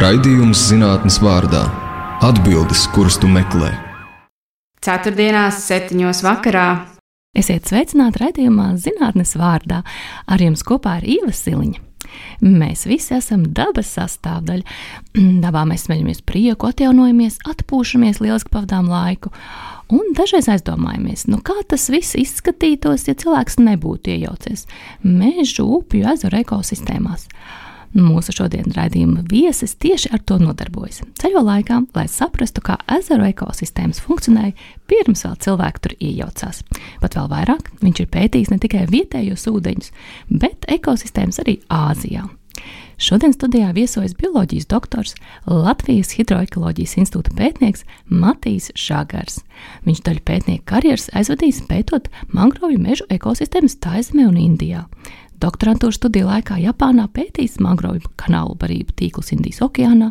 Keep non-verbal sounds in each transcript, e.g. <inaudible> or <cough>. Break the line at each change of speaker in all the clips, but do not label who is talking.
Raidījums zinātnes vārdā - atbildes, kuras tu meklē.
Ceturtdienās, septiņos vakarā.
Esiet sveicināti raidījumā Zinātnes vārdā. Ar jums kopā ir Īva Siliņa. Mēs visi esam dabas sastāvdaļa. <clears throat> Dabā mēs smeļamies prieku, atjaunojamies, atpūšamies, lieliski pavadām laiku. Un dažreiz aizdomājamies, nu kā tas viss izskatītos, ja cilvēks nebūtu iejaucies mežu, upju, ezeru ekosistēmās. Mūsu šodienas raidījuma viesis tieši ar to nodarbojas. Ceļo laikā, lai saprastu, kā ezeru ekosistēmas funkcionēja pirms vēl cilvēki tur iejaucās. Pat vēl vairāk viņš ir pētījis ne tikai vietējos ūdeņus, bet ekosistēmas arī Āzijā. Šodien studijā viesojas bioloģijas doktors, Latvijas Hidroekoloģijas institūta pētnieks Matīs Šagars. Viņš daļu pētnieku karjeras aizvadījis pētot mangrovju mežu ekosistēmas Taizemē un Indijā. Doktorantūras studiju laikā Japānā pētījis mangrovju kanālu barību tīklus Indijas okeānā,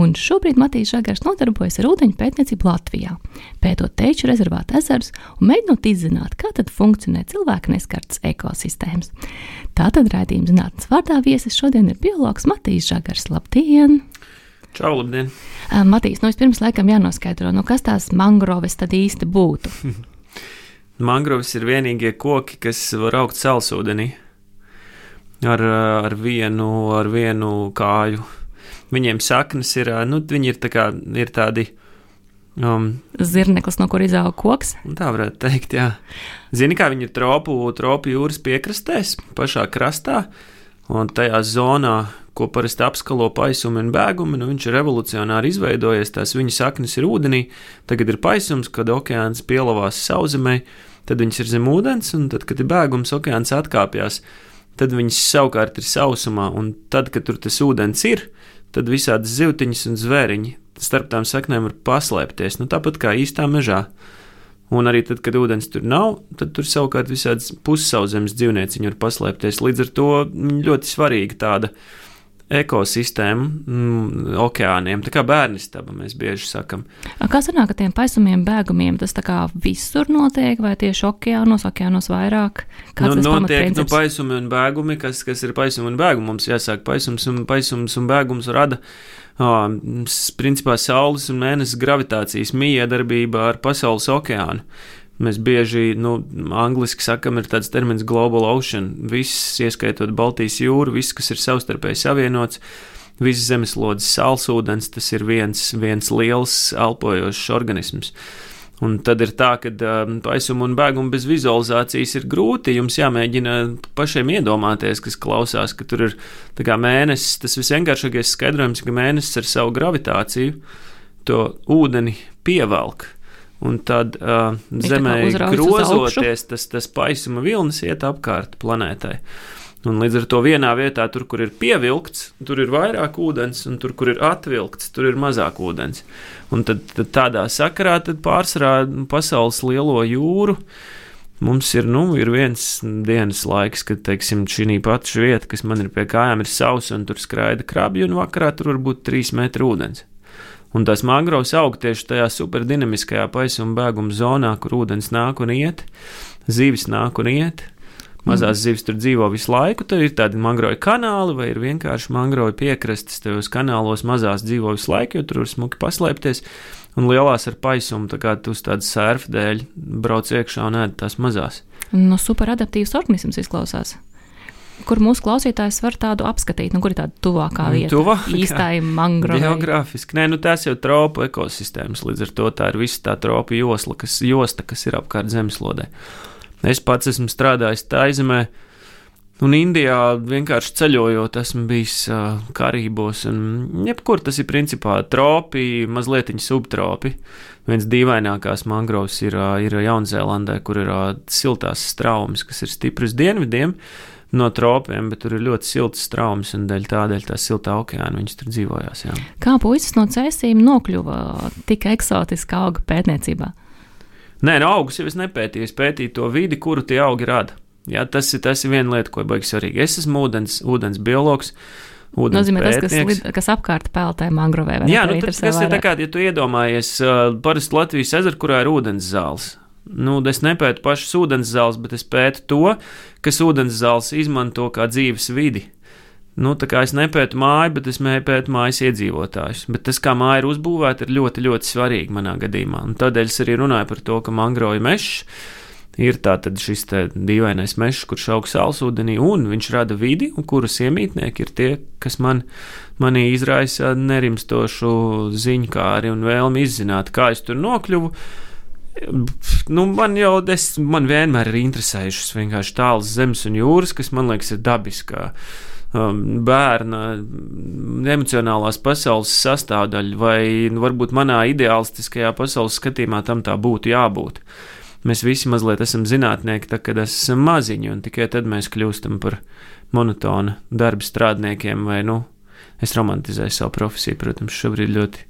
un šobrīd Matīs Žagars nodarbojas ar ūdeņu pētniecību Latvijā, pētot teču rezervātu ezerus un mēģinot izzināt, kā tad funkcionē cilvēka neskartas ekosistēmas. Tātad raidījuma zinātnes vārdā viesis šodien ir biologs Matīs Žagars. Labdien!
Čau, labdien!
Matīs, nu vispirms laikam jānoskaidro, nu kas tās mangroves tad īsti būtu? <laughs>
Mangroves ir vienīgie koki, kas var augt salsūdenī ar, ar, vienu, ar vienu kāju. Viņiem saknes ir, nu, viņi ir, tā kā, ir tādi. Um,
Zirneklis, no kur izauga koks?
Tā varētu teikt, jā. Zini, kā viņi ir tropu, tropu jūras piekrastēs, pašā krastā, un tajā zonā, ko parasti apskalo paisumi un bēgumi, nu viņš ir revolucionāri izveidojies, tās viņa saknes ir ūdenī, tagad ir paisums, kad okeāns pielavās sauszemē, tad viņš ir zem ūdens, un tad, kad ir bēgums, okeāns atkāpjas tad viņas savukārt ir sausumā, un tad, kad tur tas ūdens ir, tad visādas zivtiņas un zvēriņi starp tām saknēm var paslēpties, nu tāpat kā īstā mežā. Un arī tad, kad ūdens tur nav, tad tur savukārt visādas pussauzemes dzīvnieciņi var paslēpties. Līdz ar to ļoti svarīga tāda uh, ekosistēmu mm, okeāniem. Tā kā bērnistaba mēs bieži sakam.
Kā sanāk, ka tiem paisumiem, bēgumiem tas tā kā visur notiek, vai tieši okeānos, okeānos vairāk?
Kāds nu, notiek nu, paisumi un bēgumi, kas, kas ir paisumi un bēgumi. Mums jāsāk paisums un, paisums un bēgums rada. Oh, principā Saules un Mēnesis gravitācijas miedarbība ar pasaules okeānu. Mēs bieži, nu, angliski sakam, ir tāds termins global ocean. Viss, ieskaitot Baltijas jūru, viss, kas ir savstarpēji savienots, visas zemeslodes sālsūdens, tas ir viens, viens liels elpojošs organisms. Un tad ir tā, ka um, paisuma un bēguma bez vizualizācijas ir grūti. Jums jāmēģina pašiem iedomāties, kas klausās, ka tur ir mēnesis. Tas visvienkāršākais skaidrojums, ka mēnesis ar savu gravitāciju to ūdeni pievelk. Un tad uh, Zemē grozoties, tas, tas paisuma vilnis iet apkārt planētai. Un līdz ar to vienā vietā, tur, kur ir pievilkts, tur ir vairāk ūdens, un tur, kur ir atvilkts, tur ir mazāk ūdens. Un tad, tad tādā sakarā tad pārsvarā pasaules lielo jūru. Mums ir, nu, ir viens dienas laiks, kad, teiksim, šī pati vieta, kas man ir pie kājām, ir sausa, un tur skraida krabi, un vakarā tur var būt trīs metri ūdens. Un tās mangrovs aug tieši tajā superdinamiskajā paisuma bēguma zonā, kur ūdens nāk un iet, zivis nāk un iet. Mazās mm. zivis tur dzīvo visu laiku, tad ir tādi mangrovi kanāli, vai ir vienkārši mangrovi piekrastes. Tajos kanālos mazās dzīvo visu laiku, jo tur var smuki paslēpties. Un lielās ar paisumu, tā kā tu uz tādas sērfa dēļ brauc iekšā un ēd tās mazās.
No nu, superadaptīvs organisms izklausās kur mūsu klausītājs var tādu apskatīt, nu, kur ir tāda tuvākā mm, vieta?
Tuvākā,
īstai mangrovei.
Geogrāfiski, nē, nu tās jau tropu ekosistēmas, līdz ar to tā ir visa tā tropu josla, kas, josta, kas ir apkārt zemeslodē. Es pats esmu strādājis tā izemē, un Indijā vienkārši ceļojot, esmu bijis uh, Karībos, un jebkur tas ir principā tropi, mazliet subtropi. Viens dīvainākās mangrovs ir, uh, ir Jaunzēlandē, kur ir uh, siltās straumes, kas ir stipras dienvidiem. Uh, no tropiem, bet tur ir ļoti silts traumas, un dēļ tādēļ tā siltā okeāna viņas tur dzīvojās. Jā.
Kā puisis no cēsīm nokļuva tik eksotiskā auga pētniecībā?
Nē, no augus jau es nepētīju, es pētīju to vidi, kuru tie augi rada. Jā, tas, ir, tas ir viena lieta, ko baigs svarīgi. Es esmu ūdens, ūdens biologs.
Nozīmē tas, kas, kas apkārt peltē mangrovē.
Jā, nu, tas, tas ir tā kā, ja tu iedomājies, uh, parasti Latvijas ezera, kurā ir ūdens zāles. Nu, es nepētu pašas ūdens zāles, bet es pētu to, kas ūdens zāles izmanto kā dzīves vidi. Nu, tā kā es nepētu māju, bet es pētu mājas iedzīvotājus. Bet tas, kā māja ir uzbūvēta, ir ļoti, ļoti svarīgi manā gadījumā. Un tādēļ es arī runāju par to, ka mangroja mežs ir šis dīvainais mežs, kurš aug sālsūdenī, un viņš rada vidi, un kuras iemītnieki ir tie, kas man, manī izraisa nerimstošu ziņkāri un vēlmi izzināt, kā es tur nokļuvu. Nu, man jau es, man vienmēr ir interesējušas vienkārši tāls zemes un jūras, kas man liekas ir dabiskā um, bērna emocionālās pasaules sastāvdaļa, vai nu, varbūt manā ideālistiskajā pasaules skatījumā tam tā būtu jābūt. Mēs visi mazliet esam zinātnieki, tad, kad esam maziņi, un tikai tad mēs kļūstam par monotonu darba strādniekiem vai, nu, es romantizēju savu profesiju, protams, šobrīd ļoti,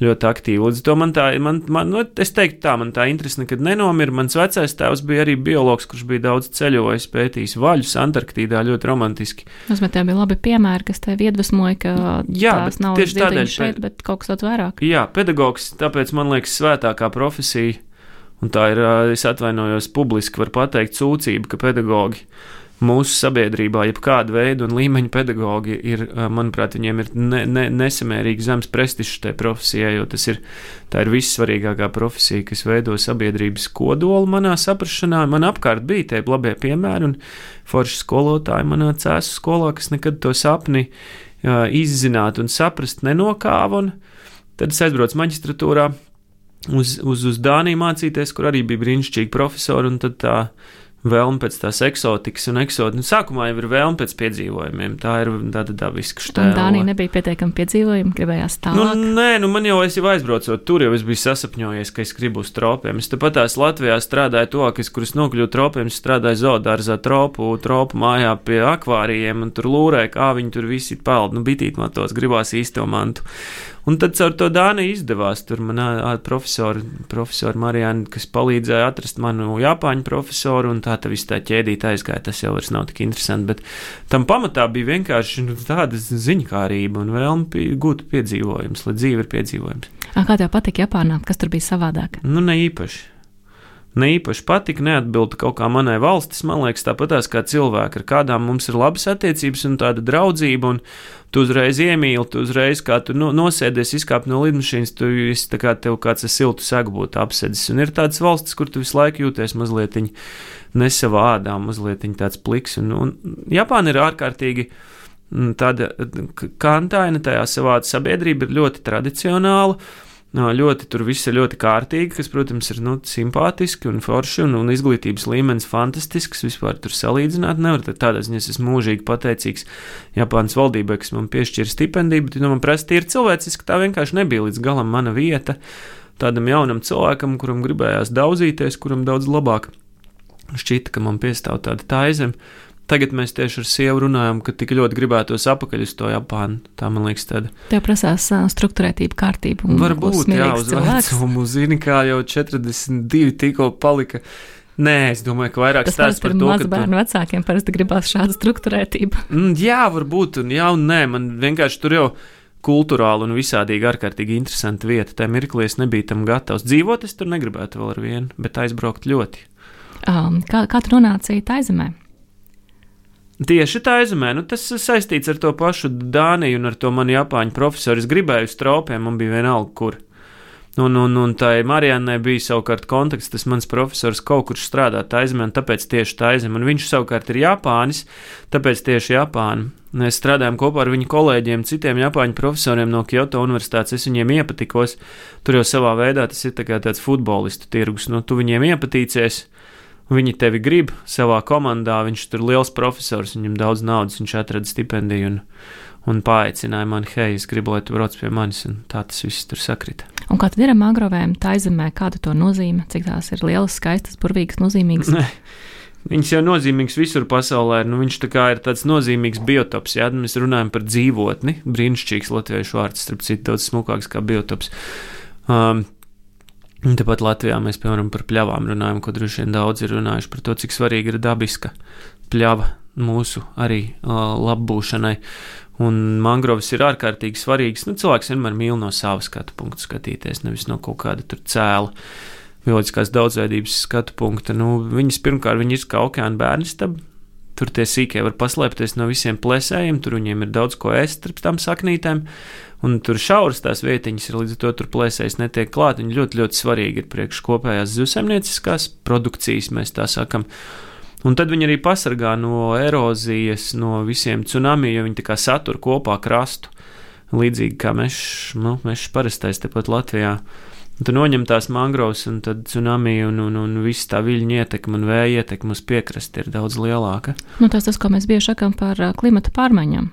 ļoti aktīvi. Līdz to man tā, man, man, nu, es teiktu tā, man tā interese nekad nenomira. Mans vecais tēvs bija arī biologs, kurš bija daudz ceļojis, pētījis vaļus Antarktīdā ļoti romantiski.
Tas man tie bija labi piemēri, kas tev iedvesmoja, ka jā, tās nav tieši tādēļ šeit, bet kaut kas tāds vairāk.
Jā, pedagogs, tāpēc man liekas svētākā profesija. Un tā ir, es atvainojos, publiski var pateikt, sūdzība, ka pedagogi mūsu sabiedrībā, jebkāda veida un līmeņa pedagogi ir, manuprāt, viņiem ir ne, ne, nesamērīgi zems prestižs tajā profesijā, jo tas ir, ir vissvarīgākā profesija, kas veido sabiedrības kodolu manā saprašanā. Man apkārt bija tie labie piemēri un forši skolotāji manā cēsu skolā, kas nekad to sapni jā, izzināt un saprast nenokāva. Un tad es aizbraucu maģistratūrā uz, uz, uz Dāniju mācīties, kur arī bija brīnišķīgi profesori, un tad tā vēlme pēc tās eksotikas un eksotikas. Nu, sākumā jau ir vēlme pēc piedzīvojumiem. Tā ir tāda dabiska štēla.
Dānija nebija pietiekami piedzīvojumi, gribējās tālāk.
Nu, nē, nu man jau es jau aizbraucot tur, jau es biju sasapņojies, ka es gribu uz tropiem. Es tepat tās Latvijā strādāju to, kas, kurus nokļuvu tropiem, es strādāju zoodārzā tropu, tropu mājā pie akvārijiem un tur lūrēju, kā viņi tur visi peld. Nu, bitīt man tos gribās īsto mantu. Un tad caur to Dāniju izdevās. Tur manā profesora, profesora Marijāna, kas palīdzēja atrast manu Japāņu profesoru, un tā tā viss tā ķēdīte aizgāja. Tas jau vairs nav tik interesanti, bet tam pamatā bija vienkārši nu, tāda ziņkārība un vēlme gūt piedzīvojumus, lai dzīve ir piedzīvojums.
Kā tev patika Japānā? Kas tur bija savādāk?
Nu, ne īpaši ne īpaši patika, neatbilda kaut kā manai valstis. Man liekas, tāpatās kā cilvēki, ar kādām mums ir labas attiecības un tāda draudzība, un tu uzreiz iemīli, tu uzreiz kā tu no, nosēdies, izkāp no lidmašīnas, tu esi tā kā tev kāds ar siltu segu būtu apsēdis. Un ir tādas valstis, kur tu visu laiku jūties mazliet nesavā ādā, mazliet tāds pliks. Un, un Japāna ir ārkārtīgi tāda kantaina tajā savā sabiedrība ir ļoti tradicionāla. Ļoti tur viss ir ļoti kārtīgi, kas, protams, ir nu, simpātiski un forši, un, un izglītības līmenis fantastisks. Vispār tur salīdzināt nevar. Tādā ziņā es esmu mūžīgi pateicīgs Japānas valdībai, kas man piešķīra stipendiju, bet, nu, man prasa, tīri cilvēciski, tā vienkārši nebija līdz galam mana vieta. Tādam jaunam cilvēkam, kuram gribējās daudzīties, kuram daudz labāk šķita, ka man piestāv tāda taizeme. Tagad mēs tieši ar sievu runājam, ka tik ļoti gribētos apakaļ uz to Japānu. Tā man liekas, tāda.
Tev prasās uh, struktūrētība, kārtība.
Varbūt, jā, uz vecumu, zini, kā jau 42 tikko palika. Nē, es domāju, ka vairāk
stāsta par to, ka bērnu tu... vecākiem parasti gribās šādu struktūrētību.
Mm, jā, varbūt, un jā, un nē, man vienkārši tur jau kultūrāli un visādīgi ārkārtīgi interesanti vieta. Tā mirklī es nebiju tam gatavs. Dzīvot es tur negribētu vēl ar vienu, bet aizbraukt ļoti.
Um, kā, kā tu nonāci Taizemē?
Tieši tā aizmē, nu, tas saistīts ar to pašu Dāniju un ar to manu Japāņu profesoru. Es gribēju uz tropiem, man bija vienalga, kur. Un, un, un tā Marijānai bija savukārt konteksts, tas mans profesors kaut kur strādā Taizemē, un tāpēc tieši Taizemē, un viņš savukārt ir Japānis, tāpēc tieši Japāna. Mēs strādājam kopā ar viņu kolēģiem, citiem Japāņu profesoriem no Kyoto Universitātes. Es viņiem iepatikos. Tur jau savā veidā tas ir tā tāds futbolistu tirgus. Nu, tu viņiem iepatīcies, Viņi tevi grib savā komandā, viņš tur ir liels profesors, viņam daudz naudas, viņš atrada stipendiju un, un paaicināja mani, hei, es gribu, lai tu brauc pie manis, un tā tas viss tur sakrita.
Un kā tad ir ar mangrovēm, tā aizemē, kāda to nozīme, cik tās ir lielas, skaistas, burvīgas, nozīmīgas?
Ne. Viņš jau ir nozīmīgs visur pasaulē. Nu, viņš ir tāds nozīmīgs biotops. Ja mēs runājam par dzīvotni, brīnišķīgs latviešu vārds, starp citu, daudz smukāks kā biotops. Um, Un tāpat Latvijā mēs, piemēram, par pļavām runājam, ko droši vien daudz ir runājuši par to, cik svarīga ir dabiska pļava mūsu arī uh, labbūšanai. Un mangroves ir ārkārtīgi svarīgas. Nu, cilvēks vienmēr mīl no sava skatu punkta skatīties, nevis no kaut kāda cēla bioloģiskās daudzveidības skatu punkta. Nu, viņas pirmkārt viņas ir kā okeāna bērnistaba. Tur tie sīkie var paslēpties no visiem plēsējiem, tur viņiem ir daudz ko ēst starp tām saknītēm, un tur šauras tās vietiņas ir, līdz ar to tur plēsējs netiek klāt. Viņi ļoti, ļoti svarīgi ir priekš kopējās zivsaimnieciskās produkcijas, mēs tā sakam. Un tad viņi arī pasargā no erozijas, no visiem tsunami, jo viņi tā kā satur kopā krastu. Līdzīgi kā mēs, nu, mēs parastais tepat Latvijā. Tu noņem tās mangrovas, un tad tsunami un, un, un viss tā viļņu ietekme un vēja ietekme uz piekrasti ir daudz lielāka.
Nu, tas tas, ko mēs bieži sakām par klimata pārmaiņām.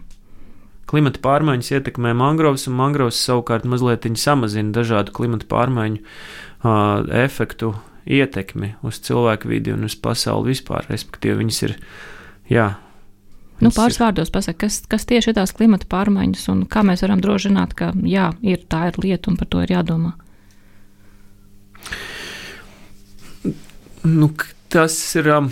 Klimata pārmaiņas ietekmē mangrovas, un mangrovas savukārt mazliet samazina dažādu klimata pārmaiņu uh, efektu ietekmi uz cilvēku vidi un uz pasauli vispār. Respektīvi, viņas ir, jā,
Nu, pāris vārdos pasaka, kas, kas tieši ir tās klimata pārmaiņas un kā mēs varam drošināt, ka jā, ir, tā ir lieta un par to ir jādomā.
Nu, tas ir. Um,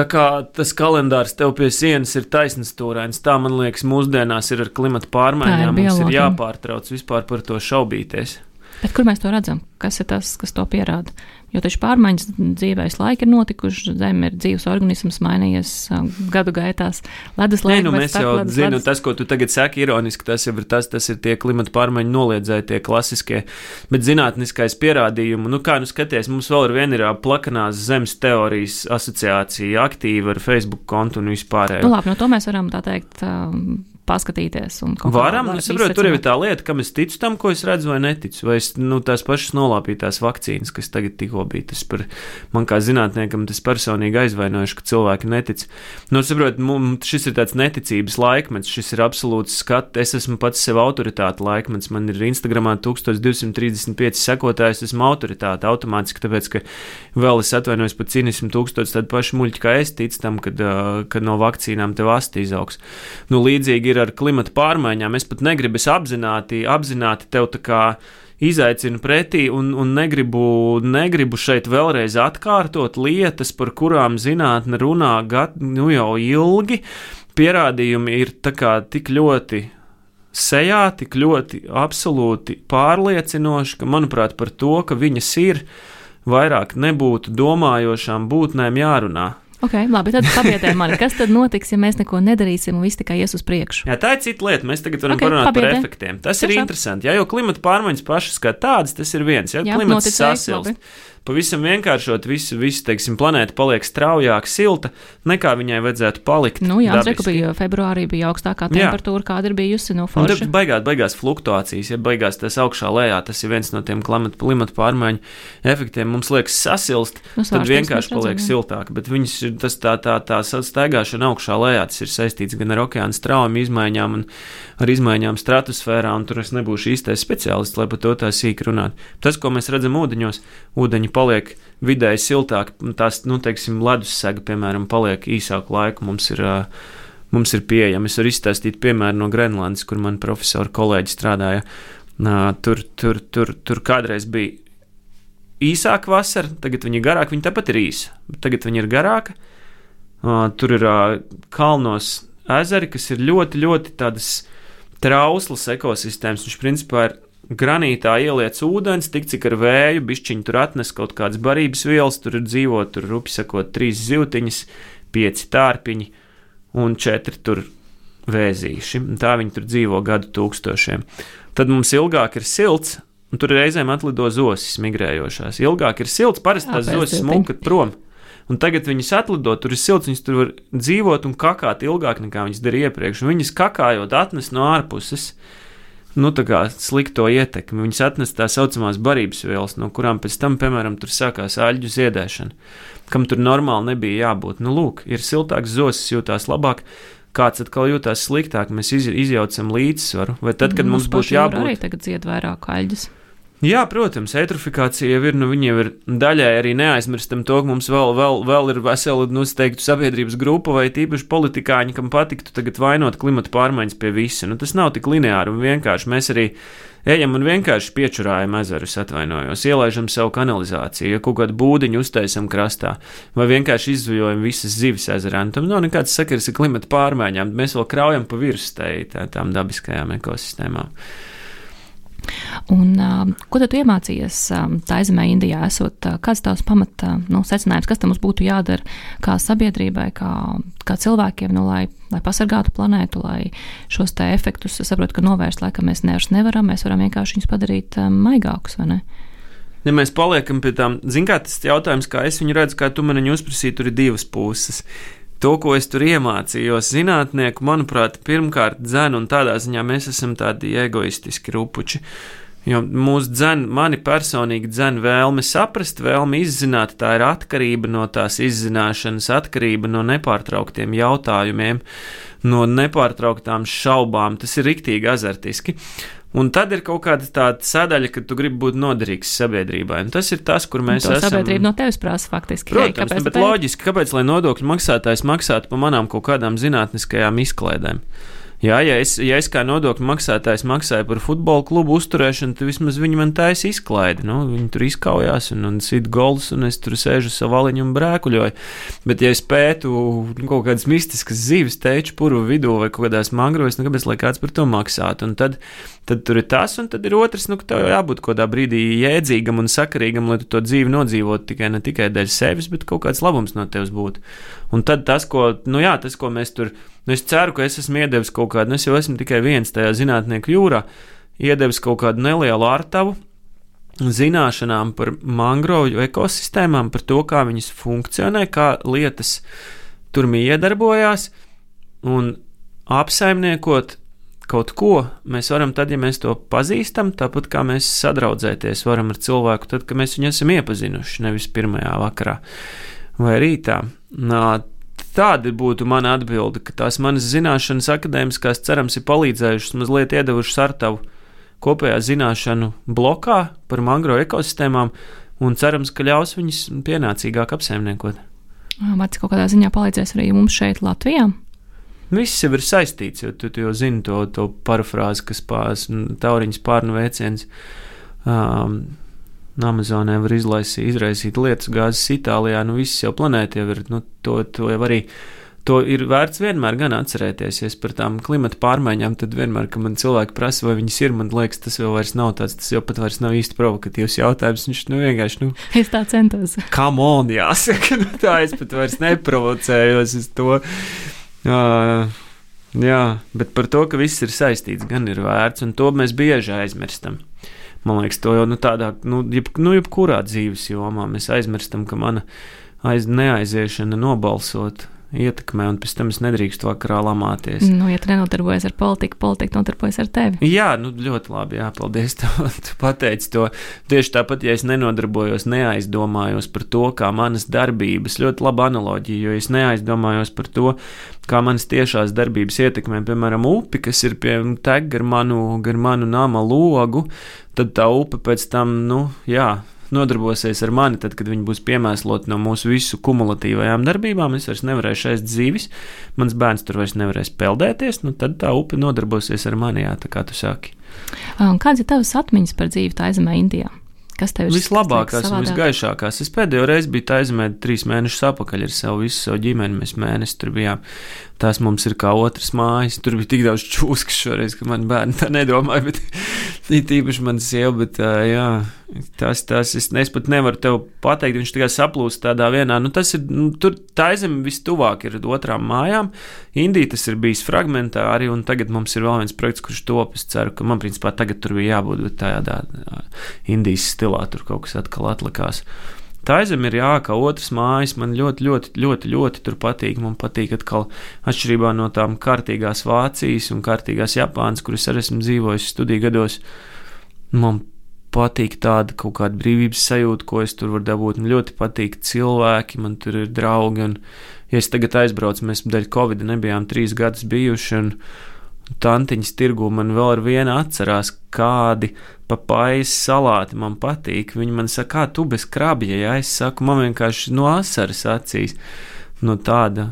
tā kā tas kalendārs tev pie sienas ir taisnīgs stūrains, tā man liekas, mūsdienās ir ar klimata pārmaiņām. Ir mums ir jāpārtrauc vispār par to šaubīties.
Bet kur mēs to redzam? Kas ir tas, kas to pierāda? Jo taču pārmaiņas dzīvēs laika ir notikušas, Zeme ir dzīves organisms, mainījies gadu gaitās. Ledus
laikā nu, mēs jau zinām, ledus... tas, ko tu tagad saki, ironiski, tas jau ir tas, tas ir tie klimata pārmaiņu noliedzēji, tie klasiskie, bet zinātniskais pierādījumi, nu kā nu skaties, mums vēl ar vienu ir plakanās zemes teorijas asociācija aktīva ar Facebook kontu un vispārējo.
Nu labi, no to mēs varam tā teikt. Um, paskatīties.
Varam, es saprotu, tur ir tā lieta, kam es ticu tam, ko es redzu, vai neticu. Vai es, nu, tās pašas nolāpītās vakcīnas, kas tagad tikko bija, tas par man kā zinātniekam, tas personīgi aizvainojuši, ka cilvēki netic. Nu, saprotu, mums šis ir tāds neticības laikmets, šis ir absolūts skats. Es esmu pats sev autoritāte laikmets, man ir Instagramā 1235 sekotājs, esmu autoritāte automātiski, tāpēc, ka vēl es atvainojos par cinismu tūkstotis tādu pašu muļķu, kā es ticu tam, kad, kad no vakcīnām tev asti izaugs. Nu, līdzīgi ir ar klimatu pārmaiņām. Es pat negribu, es apzināti, apzināti tev tā kā izaicinu pretī un, un negribu, negribu šeit vēlreiz atkārtot lietas, par kurām zinātne runā gat, nu jau ilgi. Pierādījumi ir tik ļoti sejā, tik ļoti absolūti pārliecinoši, ka, manuprāt, par to, ka viņas ir, vairāk nebūtu domājošām būtnēm jārunā.
Ok, labi, tad papietiet mani, kas tad notiks, ja mēs neko nedarīsim un viss tikai ies uz priekšu?
Jā, tā ir cita lieta. Mēs tagad varam okay, parunāt papietē. par efektiem. Tas Tiešām. ir interesanti. Jā, jo klimata pārmaiņas pašas kā tādas, tas ir viens. Ja Jā, klimats sasilst. Pavisam vienkāršot, visu, visu teiksim, planēta paliek straujāk, silta, nekā viņai vajadzētu palikt.
Nu, jā, Reku bija februārī bija augstākā temperatūra, jā. kāda ir bijusi no forša.
Tad beigās, beigās fluktuācijas, ja beigās tas augšā lejā, tas ir viens no tiem klimata, klimata pārmaiņu efektiem. Mums liekas sasilst, nu, tad vienkārši paliek redzam, siltāk, bet viņas ir tas tā, tā, tā staigāšana augšā lejā, tas ir saistīts gan ar okeāna straumu izmaiņām un ar izmaiņām stratosfērā, un tur es nebūšu īstais speciālists, lai par to tā sīk runāt. Tas, ko mēs redzam ūdeņos, ūdeņi paliek vidēji siltāk, tās, nu, teiksim, ledus sega, piemēram, paliek īsāku laiku. Mums ir, mums ir pieejama. Es varu izstāstīt piemēru no Grenlandes, kur man profesori kolēģi strādāja. Tur, tur, tur, tur kādreiz bija īsāka vasara, tagad viņa ir garāka. Viņa tāpat ir īsa, bet tagad viņa ir garāka. Tur ir kalnos ezeri, kas ir ļoti, ļoti tādas trauslas ekosistēmas. Viņš principā ir granītā ieliec ūdens, tik cik ar vēju, bišķiņu tur atnes kaut kādas barības vielas, tur ir dzīvot, tur rupi sakot, trīs zivtiņas, pieci tārpiņi un četri tur vēzīši. Tā viņi tur dzīvo gadu tūkstošiem. Tad mums ilgāk ir silts, un tur reizēm atlido zosis migrējošās. Ilgāk ir silts, parasti tās zosis mūkat prom. Un tagad viņas atlido, tur ir silts, viņas tur var dzīvot un kakāt ilgāk nekā viņas darīja iepriekš. Un viņas kakājot atnes no ārpuses nu, slikto ietekmi. Viņas atnes tā saucamās barības vielas, no kurām pēc tam, piemēram, tur sākās aļģu ziedēšana, kam tur normāli nebija jābūt. Nu, lūk, ir siltāks zosis, jūtās labāk. Kāds atkal jūtas sliktāk, mēs iz, izjaucam līdzsvaru. Vai tad, kad mums, mums būs jābūt?
Arī tagad dzied vairāk aļģes.
Jā, protams, eitrofikācija jau ir, nu, jau ir daļai arī neaizmirstam to, ka mums vēl, vēl, vēl ir vesela, nu, teiktu, sabiedrības grupa vai tīpaši politikāņi, kam patiktu tagad vainot klimata pārmaiņas pie visa. Nu, tas nav tik lineāri un vienkārši. Mēs arī ejam un vienkārši piečurājam ezerus, atvainojos, ielaižam savu kanalizāciju, ja kaut kādu būdiņu uztaisam krastā, vai vienkārši izzujojam visas zivis ezerā. Nu, tam nav nekāds sakars ar klimata pārmaiņām, mēs vēl kraujam pa virsmu tām dabiskajām ekosistēmām.
Un, uh, ko tad iemācījies tā zemē, Indijā, esot uh, kāds tavs pamata nu, secinājums, kas mums būtu jādara kā sabiedrībai, kā, kā cilvēkiem, nu, lai, lai pasargātu planētu, lai šos te efektus, saprotu, ka novērst laikam mēs nevairs nevaram, mēs varam vienkārši viņus padarīt maigākus, vai ne?
Ja mēs paliekam pie tām, zin kā tas jautājums, kā es viņu redzu, kā tu man viņu uzprasīji, tur ir divas puses to, ko es tur iemācījos, zinātnieku, manuprāt, pirmkārt, dzēn, un tādā ziņā mēs esam tādi egoistiski rupuči. Jo mūsu dzēn, mani personīgi dzēn vēlme saprast, vēlme izzināt, tā ir atkarība no tās izzināšanas, atkarība no nepārtrauktiem jautājumiem, no nepārtrauktām šaubām. Tas ir riktīgi azartiski. Un tad ir kaut kāda tāda sadaļa, ka tu gribi būt noderīgs sabiedrībai. Un tas ir tas, kur mēs esam.
Sabiedrība no tevis prasa faktiski.
Protams, kāpēc, bet tā... loģiski, kāpēc lai nodokļu maksātājs maksātu par manām kaut kādām zinātniskajām izklaidēm? Jā, ja es, ja es kā nodokļu maksātājs maksāju par futbola klubu uzturēšanu, tad vismaz viņi man taisa izklaidi. Nu, viņi tur izkaujās un, un sit gols, un es tur sēžu savu valiņu un brēkuļoju. Bet, ja es pētu kaut kādas mistiskas zīves teču puru vidū vai kaut kādās mangrovēs, nu kāpēc lai kāds par to maksātu? Un tad, tad tur ir tas, un tad ir otrs, nu, ka tev jābūt kaut kādā brīdī jēdzīgam un sakarīgam, lai tu to dzīvi nodzīvotu tikai ne tikai dēļ sevis, bet kaut kāds labums no tevis būtu. Un tad tas, ko, nu jā, tas, ko mēs tur Nu, es ceru, ka es esmu iedevis kaut kādu, nu, es jau esmu tikai viens tajā zinātnieku jūrā, iedevis kaut kādu nelielu ārtavu zināšanām par mangrovu ekosistēmām, par to, kā viņas funkcionē, kā lietas tur iedarbojās, un apsaimniekot kaut ko mēs varam tad, ja mēs to pazīstam, tāpat kā mēs sadraudzēties varam ar cilvēku, tad, kad mēs viņu esam iepazinuši, nevis pirmajā vakarā vai rītā. Tāda būtu mana atbilde, ka tās manas zināšanas akadēmiskās cerams ir palīdzējušas mazliet iedevušas ar tavu kopējā zināšanu blokā par mangrovu ekosistēmām un cerams, ka ļaus viņus pienācīgāk apsaimniekot.
Vai tas kaut kādā ziņā palīdzēs arī mums šeit, Latvijā?
Viss jau ir saistīts, jo tu, tu jau zini to, to parafrāzi, kas pāris tauriņas pārnu veiciens. Um, Amazonē var izlaisīt, izraisīt lietas gāzes Itālijā, nu viss jau planēta jau ir, nu to, to jau arī. To ir vērts vienmēr gan atcerēties, ja par tām klimata pārmaiņām, tad vienmēr, kad man cilvēki prasa, vai viņas ir, man liekas, tas jau vairs nav tāds, tas jau pat vairs nav īsti provokatīvs jautājums. Viņš nu vienkārši, nu.
Es tā centos. <laughs>
Come on, jāsaka, nu tā es pat vairs neprovocējos uz to. Uh, jā, bet par to, ka viss ir saistīts, gan ir vērts, un to mēs bieži aizmirstam. Man liekas, to jau nu, tādā, nu, jeb, nu, jebkurā dzīves jomā mēs aizmirstam, ka mana aiz, neaiziešana nobalsot ietekmē, un pēc tam es nedrīkstu vakarā lamāties.
Nu, ja tu nenodarbojies ar politiku, politika nodarbojas ar tevi.
Jā, nu, ļoti labi, jā, paldies, tev, <laughs> tu pateici to. Tieši tāpat, ja es nenodarbojos, neaizdomājos par to, kā manas darbības, ļoti laba analoģija, jo es neaizdomājos par to, kā manas tiešās darbības ietekmē, piemēram, upi, kas ir pie teg gar manu, gar manu nama logu, tad tā upe pēc tam, nu, jā, nodarbosies ar mani, tad, kad viņi būs piemēsloti no mūsu visu kumulatīvajām darbībām, es vairs nevarēšu ēst dzīvis, mans bērns tur vairs nevarēs peldēties, nu tad tā upe nodarbosies ar mani, jā, tā kā tu saki.
Kādas ir tavas atmiņas par dzīvi tā aizemē Indijā? Kas tev ir
vislabākās un visgaišākās? Es pēdējo reizi biju aizmē trīs mēnešus atpakaļ ar savu visu savu ģimeni. Mēs mēnesi tur bijām. Tās mums ir kā otrs mājas. Tur bija tik daudz čūskas šoreiz, ka man bērni tā nedomāja. Bet <laughs> īpaši man sieva, bet jā, tas, tas es, es pat nevaru tev pateikt. Viņš tikai saplūst tādā vienā. Nu, tas ir, nu, tur tā zeme vistuvāk ir otrām mājām. Indija tas ir bijis fragmentāri, un tagad mums ir vēl viens projekts, kurš top. Es ceru, ka man principā tagad tur bija jābūt, bet tādā Indijas stilā tur kaut kas atkal atlikās. Tā aizem ir jā, kā otrs mājas. Man ļoti, ļoti, ļoti, ļoti tur patīk. Man patīk atkal atšķirībā no tām kārtīgās Vācijas un kārtīgās Japānas, kuras arī esmu dzīvojis studiju gados. Man patīk tāda kaut kāda brīvības sajūta, ko es tur varu dabūt. Man ļoti patīk cilvēki, man tur ir draugi. Un, ja es tagad aizbraucu, mēs dēļ Covid nebijām trīs gadus bijuši. Tantiņas tirgu man vēl ar vienu atcerās, kādi papājas salāti man patīk. Viņi man saka, kā tu bez krabja, ja es saku, man vienkārši no asaras acīs. No tāda.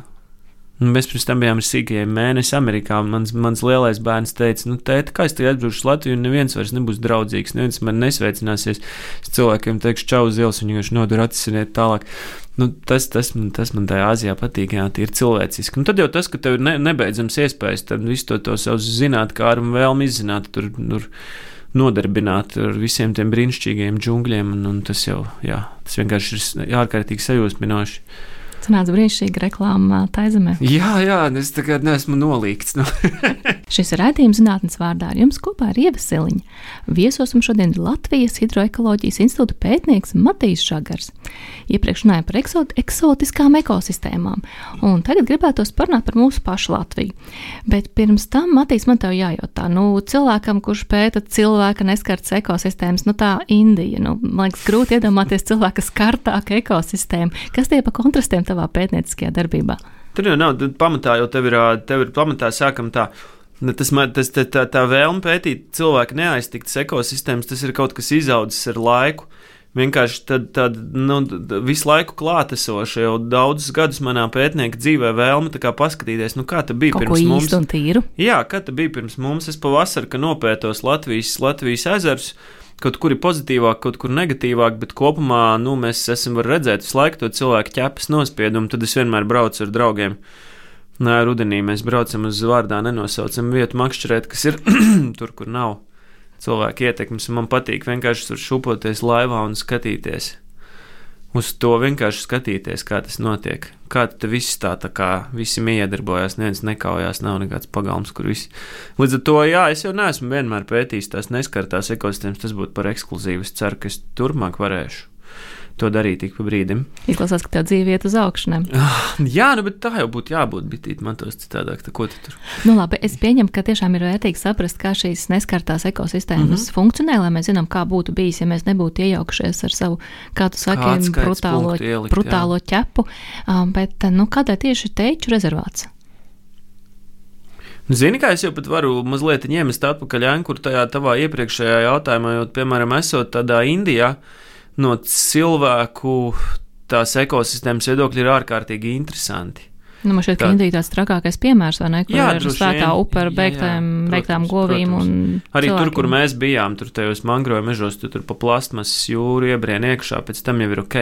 Un mēs pirms tam bijām ar sīkajiem mēnesi Amerikā, un mans, mans lielais bērns teica, nu, tēti, kā es tagad atbraucu uz Latviju, un neviens vairs nebūs draudzīgs, neviens man nesveicināsies. Es cilvēkiem teikšu, čau ielas, viņi vienkārši nodur atsiniet tālāk. Nu, tas, tas, tas man tajā Āzijā patīk, jā, tie ir cilvēciski. Un tad jau tas, ka tev ir ne, nebeidzams iespējas, tad visu to, to savu zināt, kā ar un vēlmi izzināt, tur, tur nodarbināti ar visiem tiem brīnišķīgiem džungļiem, un, un tas jau, jā, tas vienkārši ir ārkārtīgi sajūsminoši.
Sanāca brīnišķīga reklāma Taizemē.
Jā, jā, es tagad neesmu nolīgts. Nu. <laughs>
Šis ir raidījums zinātnes vārdā ar jums kopā ar Ievasiliņu. Viesos mums šodien Latvijas Hidroekoloģijas institūta pētnieks Matīs Žagars. Iepriekš runājām par eksot, eksotiskām ekosistēmām, un tagad gribētos parunāt par mūsu pašu Latviju. Bet pirms tam, Matīs, man te jājautā, nu, cilvēkam, kurš pēta cilvēka neskartas ekosistēmas, nu tā Indija, nu, man liekas, grūti iedomāties cilvēka skartāku ekosistēmu. Kas tie pa kontrastiem tavā pētnieciskajā darbībā?
Tur jau nav pamatā, jo tev ir, tev ir pamatā sākam tā. Tas, tas, tā, tā, tā vēlme pētīt cilvēku neaiztiktas ekosistēmas, tas ir kaut kas izaudzis ar laiku. Vienkārši tāda nu, visu laiku klātesoša, jau daudzus gadus manā pētnieka dzīvē vēlme paskatīties, nu, kā tas bija
kaut
pirms mums. Jā, kā tas bija pirms mums. Es pavasarī, kad nopētos Latvijas, Latvijas ezerus, kaut kur ir pozitīvāk, kaut kur negatīvāk, bet kopumā nu, mēs esam redzēt visu laiku to cilvēku ķepas nospiedumu. Tad es vienmēr braucu ar draugiem. Nē, rudenī mēs braucam uz vārdā nenosaucam vietu makšķerēt, kas ir <clears throat> tur, kur nav cilvēku ietekmes. Man patīk vienkārši tur šupoties laivā un skatīties uz to vienkārši skatīties, kā tas notiek. Kā tas viss tā, tā kā visi iedarbojas, neviens nekaujās, nav nekāds pagalms, kur visi. Līdz ar to, jā, es jau neesmu vienmēr pētījis tās neskartās ekosistēmas, tas būtu par ekskluzīvu. Es ceru, ka es turpmāk varēšu to darīt ik pa brīdim.
Izklausās, ka tev dzīve iet uz augšu.
Jā, nu, bet tā jau būtu jābūt. Bitīt, man tos citādāk, tā ko tu tur.
Nu, labi, es pieņemu, ka tiešām ir vērtīgi saprast, kā šīs neskartās ekosistēmas mm -hmm. funkcionē, lai mēs zinām, kā būtu bijis, ja mēs nebūtu iejaukušies ar savu, kā tu saki, brutālo, ielikt, brutālo jā. ķepu. Um, bet, nu, kādēļ tieši teiču rezervāts?
Nu, zini, kā es jau pat varu mazliet ņemt atpakaļ Ankuru tajā tavā iepriekšējā jautājumā, jo, piemēram, esot tādā Indijā, uh, no cilvēku tās ekosistēmas viedokļa ir ārkārtīgi interesanti.
Nu, man šķiet, ka Indija ir tāds trakākais piemērs, vai ne? Kur jā, ir svētā upe ar beigtām, beigtām govīm un
Arī cilvēkiem. tur, kur mēs bijām, tur tajos mangroju mežos, tu tur pa plastmasas jūru iebrien iekšā, pēc tam jau ir ok.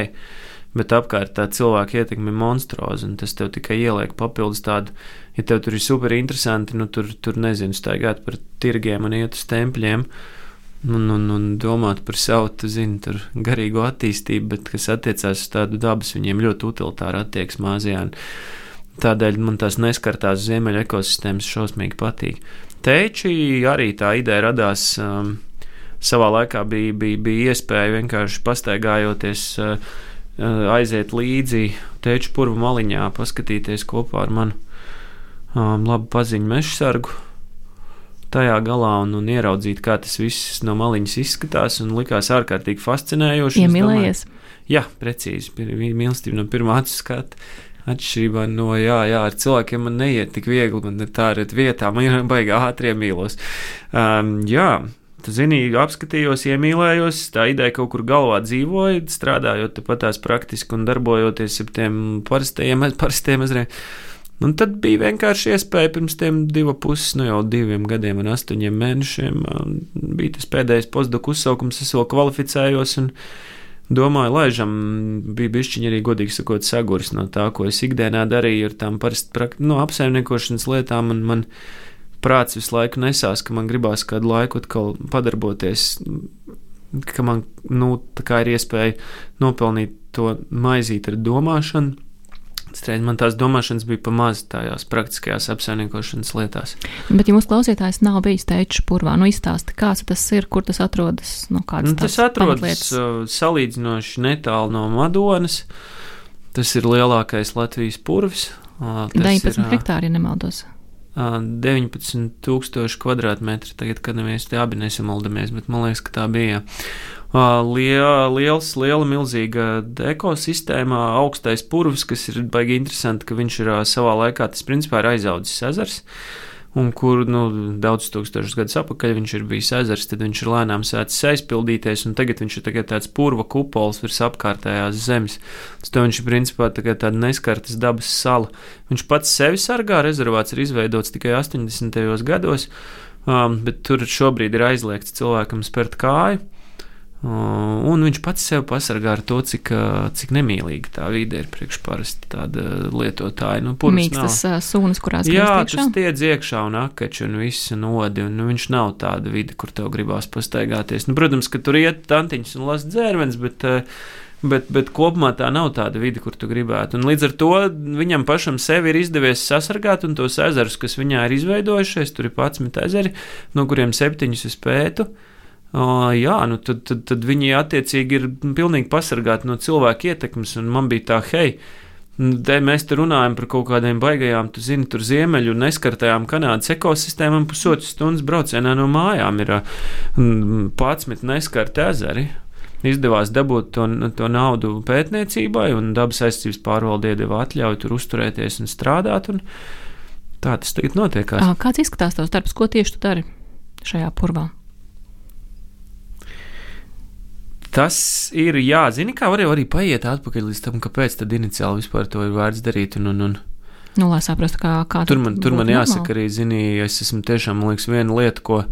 Bet apkārt tā cilvēka ietekme ir monstruoza, un tas tev tikai ieliek papildus tādu, ja tev tur ir super interesanti, nu tur, tur nezinu, staigāt par tirgiem un iet uz tempļiem. Uh, un, un, un domāt par savu, tu zini, tur garīgo attīstību, bet kas attiecās uz tādu dabas, viņiem ļoti utilitāra attieksme Āzijā. Tādēļ man tās neskartās ziemeļa ekosistēmas šausmīgi patīk. Teiči arī tā ideja radās. Um, savā laikā bija, bija, bija iespēja vienkārši pastaigājoties, uh, uh aiziet līdzi teču purvu maliņā, paskatīties kopā ar manu um, labu paziņu meža sargu tajā galā un, un ieraudzīt, kā tas viss no maliņas izskatās. Un likās ārkārtīgi fascinējoši.
Iemīlējies.
Jā, precīzi. Mīlestība no pirmā acu skata. Atšķirībā no, jā, jā, ar cilvēkiem man neiet tik viegli, man ir tā ar vietām, man ir <laughs> baigā ātri iemīlos. Um, jā, tu zini, apskatījos, iemīlējos, tā ideja kaut kur galvā dzīvoja, strādājot pat tās praktiski un darbojoties ar tiem parastajiem, parastajiem ezeriem Un tad bija vienkārši iespēja pirms tam divu puses, nu jau diviem gadiem un astoņiem mēnešiem. Bija tas pēdējais postdoku uzsaukums, es vēl kvalificējos domāju, laižam, bija bišķiņi arī godīgi sakot saguris no tā, ko es ikdienā darīju ar tām parasti no apsaimniekošanas lietām, un man prāts visu laiku nesās, ka man gribās kādu laiku atkal padarboties, ka man, nu, tā kā ir iespēja nopelnīt to maizīt ar domāšanu Streiz man tās domāšanas bija pamaz tajās praktiskajās apsaimniekošanas lietās.
Bet, ja mūsu klausītājs nav bijis teicis purvā, nu izstāsti, kāds tas ir, kur tas atrodas, kādas nu,
tas atrodas uh, salīdzinoši netālu no Madonas. Tas ir lielākais Latvijas purvis.
Uh, 19 ir, uh, hektāri, ja nemaldos.
19,000 kvadrātmetri. Tagad, kad mēs te abi nesamaldamies, bet man liekas, ka tā bija liela, liels, liela, milzīga ekosistēma, augstais purvs, kas ir baigi interesanti, ka viņš ir savā laikā, tas principā ir aizaudzis ezers. Un kur nu, daudz tūkstošus gadus atpakaļ viņš ir bijis ezers, tad viņš ir lēnām sācis aizpildīties, un tagad viņš ir tāds purva kupols virs apkārtējās zemes. Tas viņš ir principā tā tāda neskartas dabas sala. Viņš pats sevi sargā, rezervāts ir izveidots tikai 80. gados, um, bet tur šobrīd ir aizliegts cilvēkam spērt kāju. Un viņš pats sev pasargā ar to, cik, cik nemīlīga tā vide ir priekš parasti tāda lietotāja. Nu,
Mīkstas sūnas, kurās
Jā, tas tiedz iekšā un akači un viss nodi, un nu, viņš nav tāda vide, kur tev gribās pastaigāties. Nu, protams, ka tur iet tantiņš un las dzērvens, bet Bet, bet kopumā tā nav tāda vide, kur tu gribētu. Un līdz ar to viņam pašam sevi ir izdevies sasargāt, un tos ezerus, kas viņā ir izveidojušies, tur ir 11 ezeri, no kuriem 7 es pētu. Uh, jā, nu tad, tad, tad viņi attiecīgi ir pilnīgi pasargāti no cilvēku ietekmes, un man bija tā, hei, Te mēs te runājam par kaut kādiem baigajām, tu zini, tur ziemeļu neskartajām Kanādas ekosistēmām. Pusotras stundas braucienā no mājām ir 11 neskarti ezeri izdevās dabūt to, to naudu pētniecībai, un dabas aizsardzības pārvalde iedeva atļauju tur uzturēties un strādāt. Un tā tas tagad notiek.
Kāds izskatās tavs darbs? Ko tieši tu dari šajā purvā?
Tas ir, jā, zini, kā var arī paiet atpakaļ līdz tam, kāpēc tad iniciāli vispār to ir vērts darīt. Un, un, un.
Nu, lai saprastu, kā, kā
tur man, tur man jāsaka arī, zini, es esmu tiešām, man liekas, viena lieta, ko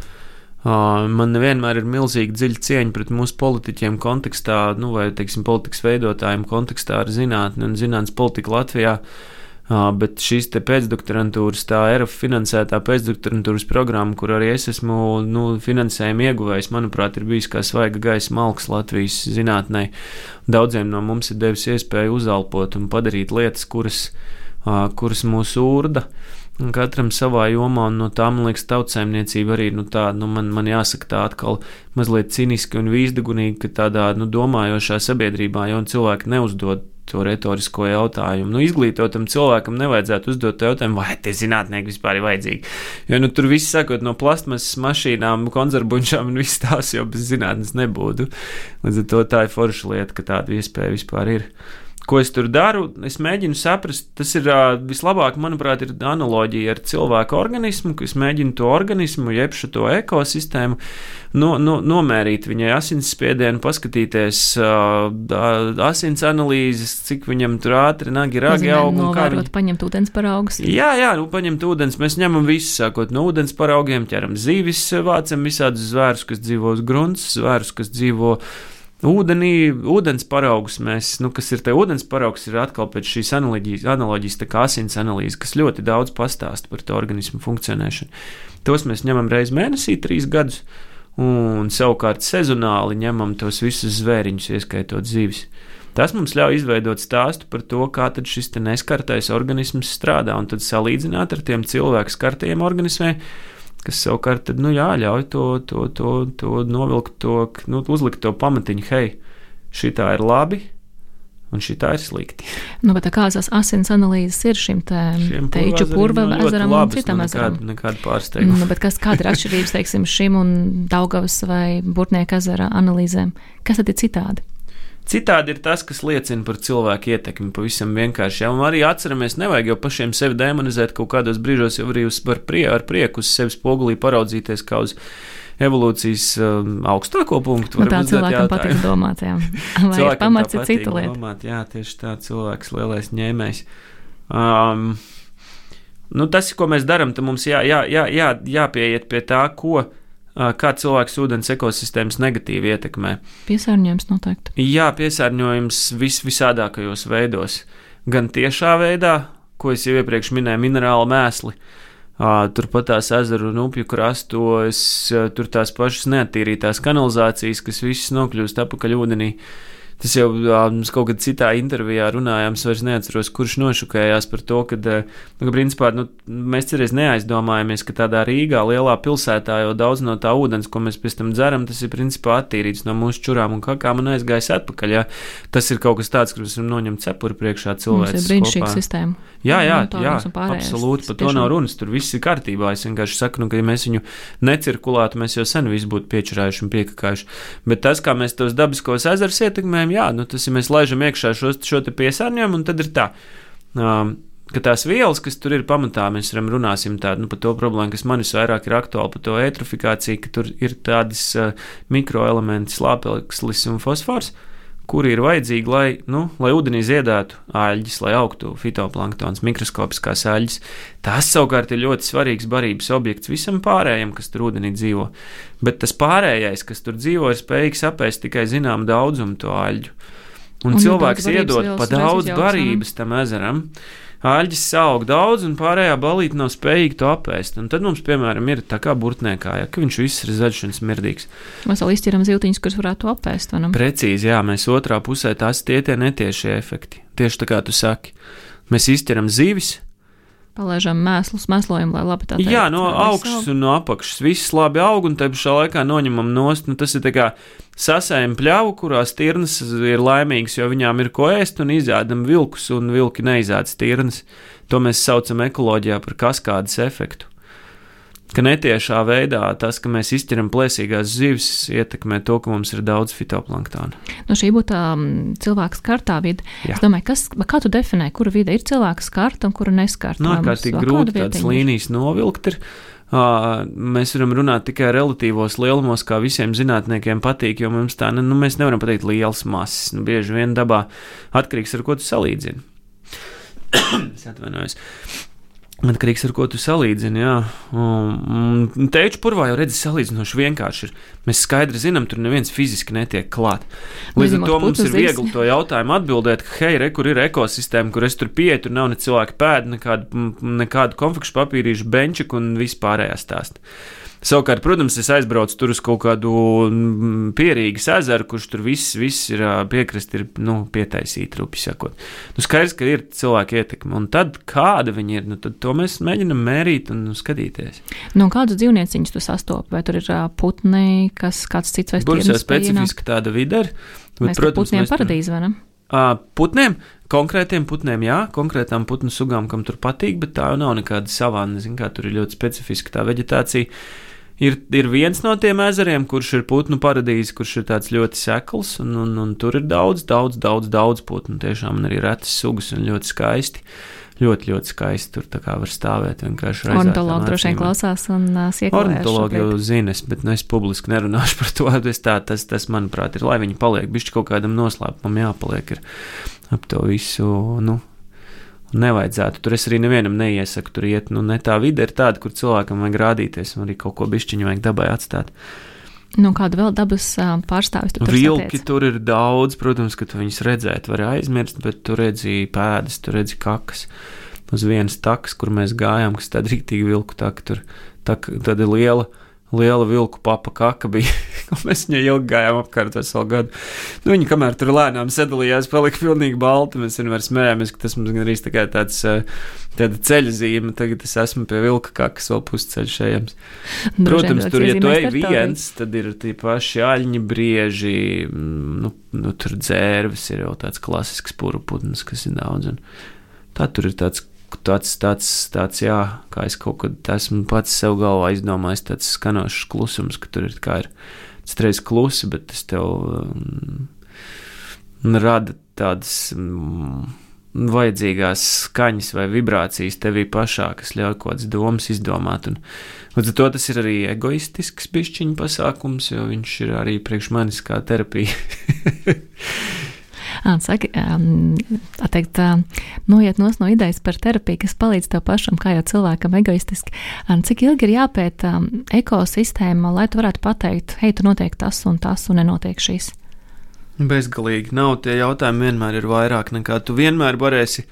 Uh, man nevienmēr ir milzīgi dziļa cieņa pret mūsu politiķiem kontekstā, nu, vai, teiksim, politikas veidotājiem kontekstā ar zinātni un zinātnes politiku Latvijā. Uh, bet šīs pēcdoktorantūras, tā ERF finansētā pēcdoktorantūras programma, kur arī es esmu nu, finansējuma ieguvējis, manuprāt, ir bijis kā svaiga gaisa malks Latvijas zinātnē. Daudziem no mums ir devis iespēju uzelpot un padarīt lietas, kuras, kuras mūsu urda. Katram savā jomā, un no tā, man liekas, tautsēmniecība arī nu, tā, nu, man, man jāsaka, tā atkal mazliet ciniski un vīzdegunīgi, ka tādā nu, domājošā sabiedrībā jau cilvēki neuzdod to retorisko jautājumu. Nu, izglītotam cilvēkam nevajadzētu uzdot jautājumu, vai tie zinātnieki vispār ir vajadzīgi. Jo nu, tur viss sākot no plasmasas mašīnām, konzervbuļšām un viss tās jau bez zinātnes nebūtu. Līdz ar to tā ir forša lieta, ka tāda iespēja vispār ir ko es tur daru, es mēģinu saprast, tas ir uh, vislabāk, manuprāt, ir analoģija ar cilvēku organismu, ka es mēģinu to organismu, jeb šo ekosistēmu, no, no, nomērīt viņai asinsspiedienu, paskatīties uh, asins analīzes, cik viņam tur ātri nagi ragi aug.
Kā viņi paņemt ūdens paraugus.
Jā, jā, nu paņemt ūdens, mēs ņemam visu, sākot no ūdens paraugiem, ķeram zīvis, vācam visādus zvērus, kas dzīvo uz grunts, zvērus, kas dzīvo Ūdenī, ūdens paraugs, mēs, nu, kas ir te ūdens paraugs, ir atkal pēc šīs analoģijas, analoģijas tā kā asins analīze, kas ļoti daudz pastāsta par to organismu funkcionēšanu. Tos mēs ņemam reizi mēnesī, trīs gadus, un savukārt sezonāli ņemam tos visus zvēriņus, ieskaitot zivis. Tas mums ļauj izveidot stāstu par to, kā šis neskartais organisms strādā, un tad salīdzināt ar tiem cilvēku skartajiem organismiem kas savukārt tad, nu, jā, ļauj to, to, to, to novilkt, to, nu, uzlikt to pamatiņu, hei, šī tā ir labi. Un šī tā ir slikti.
Nu, bet kādas asins analīzes ir šim te, teiču purva ezeram un citam ezeram?
Nekāda, nekāda pārsteiguma.
Nu, bet kas, kāda ir atšķirības, teiksim, šim un Daugavas vai Burtnieka ezera analīzēm? Kas tad ir citādi?
Citādi ir tas, kas liecina par cilvēku ietekmi pavisam vienkārši. Ja arī atceramies, nevajag jau pašiem sevi demonizēt kaut kādos brīžos, jau arī uz, prie, ar prieku uz sevi spogulī paraudzīties kā uz evolūcijas um, augstāko punktu.
Nu, tā cilvēkam patīk domāt, jā. <laughs> Vai ir pamats ir cita lieta?
Domāt, jā, tieši tā cilvēks lielais ņēmējs. Um, nu, tas, ko mēs darām, tad mums jā, jā, jā, jā, jāpieiet pie tā, ko kā cilvēks ūdens ekosistēmas negatīvi ietekmē.
Piesārņojums noteikti.
Jā, piesārņojums vis visādākajos veidos. Gan tiešā veidā, ko es jau iepriekš minēju, minerāli mēsli. Turpat tās ezeru un upju krastos, tur tās pašas neattīrītās kanalizācijas, kas visas nokļūst apakaļ ūdenī. Uh, Tas jau mums kaut kad citā intervijā runājām, es vairs neatceros, kurš nošukējās par to, ka, nu, ka principā, nu, mēs cerēs neaizdomājamies, ka tādā Rīgā, lielā pilsētā, jau daudz no tā ūdens, ko mēs pēc tam dzeram, tas ir principā attīrīts no mūsu čurām un kakām un aizgājis atpakaļ. Jā. Tas ir kaut kas tāds, kur mēs varam noņemt cepuri priekšā cilvēkiem. Tas
ir brīnišķīga sistēma.
Jā, jā, jā absolūti, par to nav runas, tur viss ir kārtībā. Es vienkārši saku, nu, ka ja mēs viņu necirkulētu, mēs jau sen visu būtu piečurājuši un piekakājuši. Bet tas, kā mēs tos dabiskos ezerus ietekmējam, jā, nu, tas ir mēs laižam iekšā šo, šo piesārņojumu, un tad ir tā. Um, ka tās vielas, kas tur ir pamatā, mēs varam runāsim tādu, nu, par to problēmu, kas man visvairāk ir aktuāla, par to eitrofikāciju, ka tur ir tādas uh, mikroelementi, slāpeklis un fosfors, kuri ir vajadzīgi, lai, nu, lai ūdenī ziedētu āļģis, lai augtu fitoplanktons, mikroskopiskās āļģis. Tas savukārt ir ļoti svarīgs barības objekts visam pārējiem, kas tur ūdenī dzīvo. Bet tas pārējais, kas tur dzīvo, ir spējīgs apēst tikai zinām daudzumu to āļģu. Un, un cilvēks iedod pa daudz barības tam ezeram. Āļģis aug daudz, un pārējā balīte nav spējīga to apēst. Un tad mums, piemēram, ir tā kā burtniekā, ja viņš viss ir zaļš un smirdīgs.
Mēs vēl izķeram zīltiņus, kurus varētu apēst.
Precīzi, jā, mēs otrā pusē tās tie tie netiešie efekti. Tieši tā kā tu saki. Mēs izķeram zivis,
Palaižam mēslus, mēslojam, lai labi tā teikt.
Jā, no augšas un no apakšas viss labi aug, un te pašā laikā noņemam nost. Nu, tas ir kā sasējam pļauju, kurās tirnas ir laimīgas, jo viņām ir ko ēst, un izēdam vilkus, un vilki neizēd tirnas. To mēs saucam ekoloģijā par kaskādes efektu ka netiešā veidā tas, ka mēs izķeram plēsīgās zivis, ietekmē to, ka mums ir daudz fitoplanktona.
Nu, šī būtu um, cilvēka skartā vide. Jā. Es domāju, kas, kā tu definē, kura vide ir cilvēka skarta un kura neskarta?
Nu, kā tik grūti tādas līnijas novilkt. Ir. Uh, mēs varam runāt tikai relatīvos lielumos, kā visiem zinātniekiem patīk, jo mums tā, nu, mēs nevaram pateikt liels masas. Nu, bieži vien dabā atkarīgs ar ko tu salīdzini. <coughs> es atvainojos. Atkarīgs ar ko tu salīdzini. Jā. Un teču purvā jau redzi salīdzinoši vienkārši. Ir. Mēs skaidri zinām, tur neviens fiziski netiek klāt. Līdz ar to mums ir viegli to jautājumu atbildēt, ka, hei, re, kur ir ekosistēma, kur es tur pieeju, tur nav ne cilvēka pēda, nekādu, nekādu konfekšu papīrīšu, benčiku un vispārējā stāstu. Savukārt, protams, es aizbraucu tur uz kaut kādu mm, pierīgas ezeru, kurš tur viss, viss ir piekrasti, ir nu, pietaisīti, rupi sakot. Nu, skaidrs, ka ir cilvēka ietekme, un tad kāda viņi ir, nu, tad to mēs mēģinam mērīt un skatīties.
Nu, kādus dzīvnieciņus tu sastopi? Vai tur ir putni, kas kāds cits vai cits?
Tur jau specifiski tāda vide ir.
Mēs protams, putniem mēs paradīzi, vai ne?
Putniem, konkrētiem putniem, jā, konkrētām putnu sugām, kam tur patīk, bet tā jau nav nekāda savāna. Zin, kā tur ir ļoti specifiska tā veģetācija. Ir, ir viens no tiem ezeriem, kurš ir putnu paradīze, kurš ir tāds ļoti sekls, un, un, un tur ir daudz, daudz, daudz, daudz putnu. Tiešām arī retas sugas un ļoti skaisti. Ļoti, ļoti skaisti tur tā kā var stāvēt.
Ornitologi droši vien klausās un uh, sieklē.
Ornitologi jau zina, bet nu, es publiski nerunāšu <laughs> par to. Tā, tas, tas, manuprāt, ir, lai viņi paliek, bišķi kaut kādam noslēpumam jāpaliek ap to visu, nu, nevajadzētu. Tur es arī nevienam neiesaku tur iet. Nu, ne tā vide ir tāda, kur cilvēkam vajag rādīties, un arī kaut ko bišķiņu vajag dabai atstāt.
Nu, kāda vēl dabas uh, pārstāvis tur ir?
Vilki tur ir daudz, protams, ka tu viņus redzēt, var aizmirst, bet tu redzi pēdas, tu redzi kakas. Uz vienas takas, kur mēs gājām, kas tāda rīktīgi vilku taka, tur tā, tāda liela liela vilku papa kaka bija. <laughs> mēs viņai ilgi gājām apkārt veselu gadu. Nu, viņa kamēr tur lēnām sadalījās, palika pilnīgi balta. Mēs vienmēr smējāmies, ka tas mums gan arī tā tāds. Tāda ceļa zīme, tagad es esmu pie vilka kakas, vēl pusceļš ejams. Protams, tur, ja tu ej viens, tad ir tie paši aļņi, brieži, mm, nu, nu tur dzērvis ir jau tāds klasisks puruputns, kas ir daudz. Un tā tur ir tāds tāds, tāds, tāds, jā, kā es kaut kad esmu pats sev galvā izdomājis, tāds skanošs klusums, ka tur ir kā ir streiz klusi, bet tas tev um, rada tādas um, vajadzīgās skaņas vai vibrācijas tevī pašā, kas ļauj kaut kādas domas izdomāt. Un, Līdz ar to tas ir arī egoistisks pišķiņu pasākums, jo viņš ir arī priekš manis kā terapija. <laughs>
Saki, tā teikt, noiet no idejas par terapiju, kas palīdz tev pašam, kā jau cilvēkam, egoistiski. Cik ilgi ir jāpēta ekosistēma, lai tu varētu pateikt, hei, tu notiek tas un tas, un nenotiek šīs?
Bezgalīgi nav tie jautājumi, vienmēr ir vairāk nekā tu vienmēr varēsi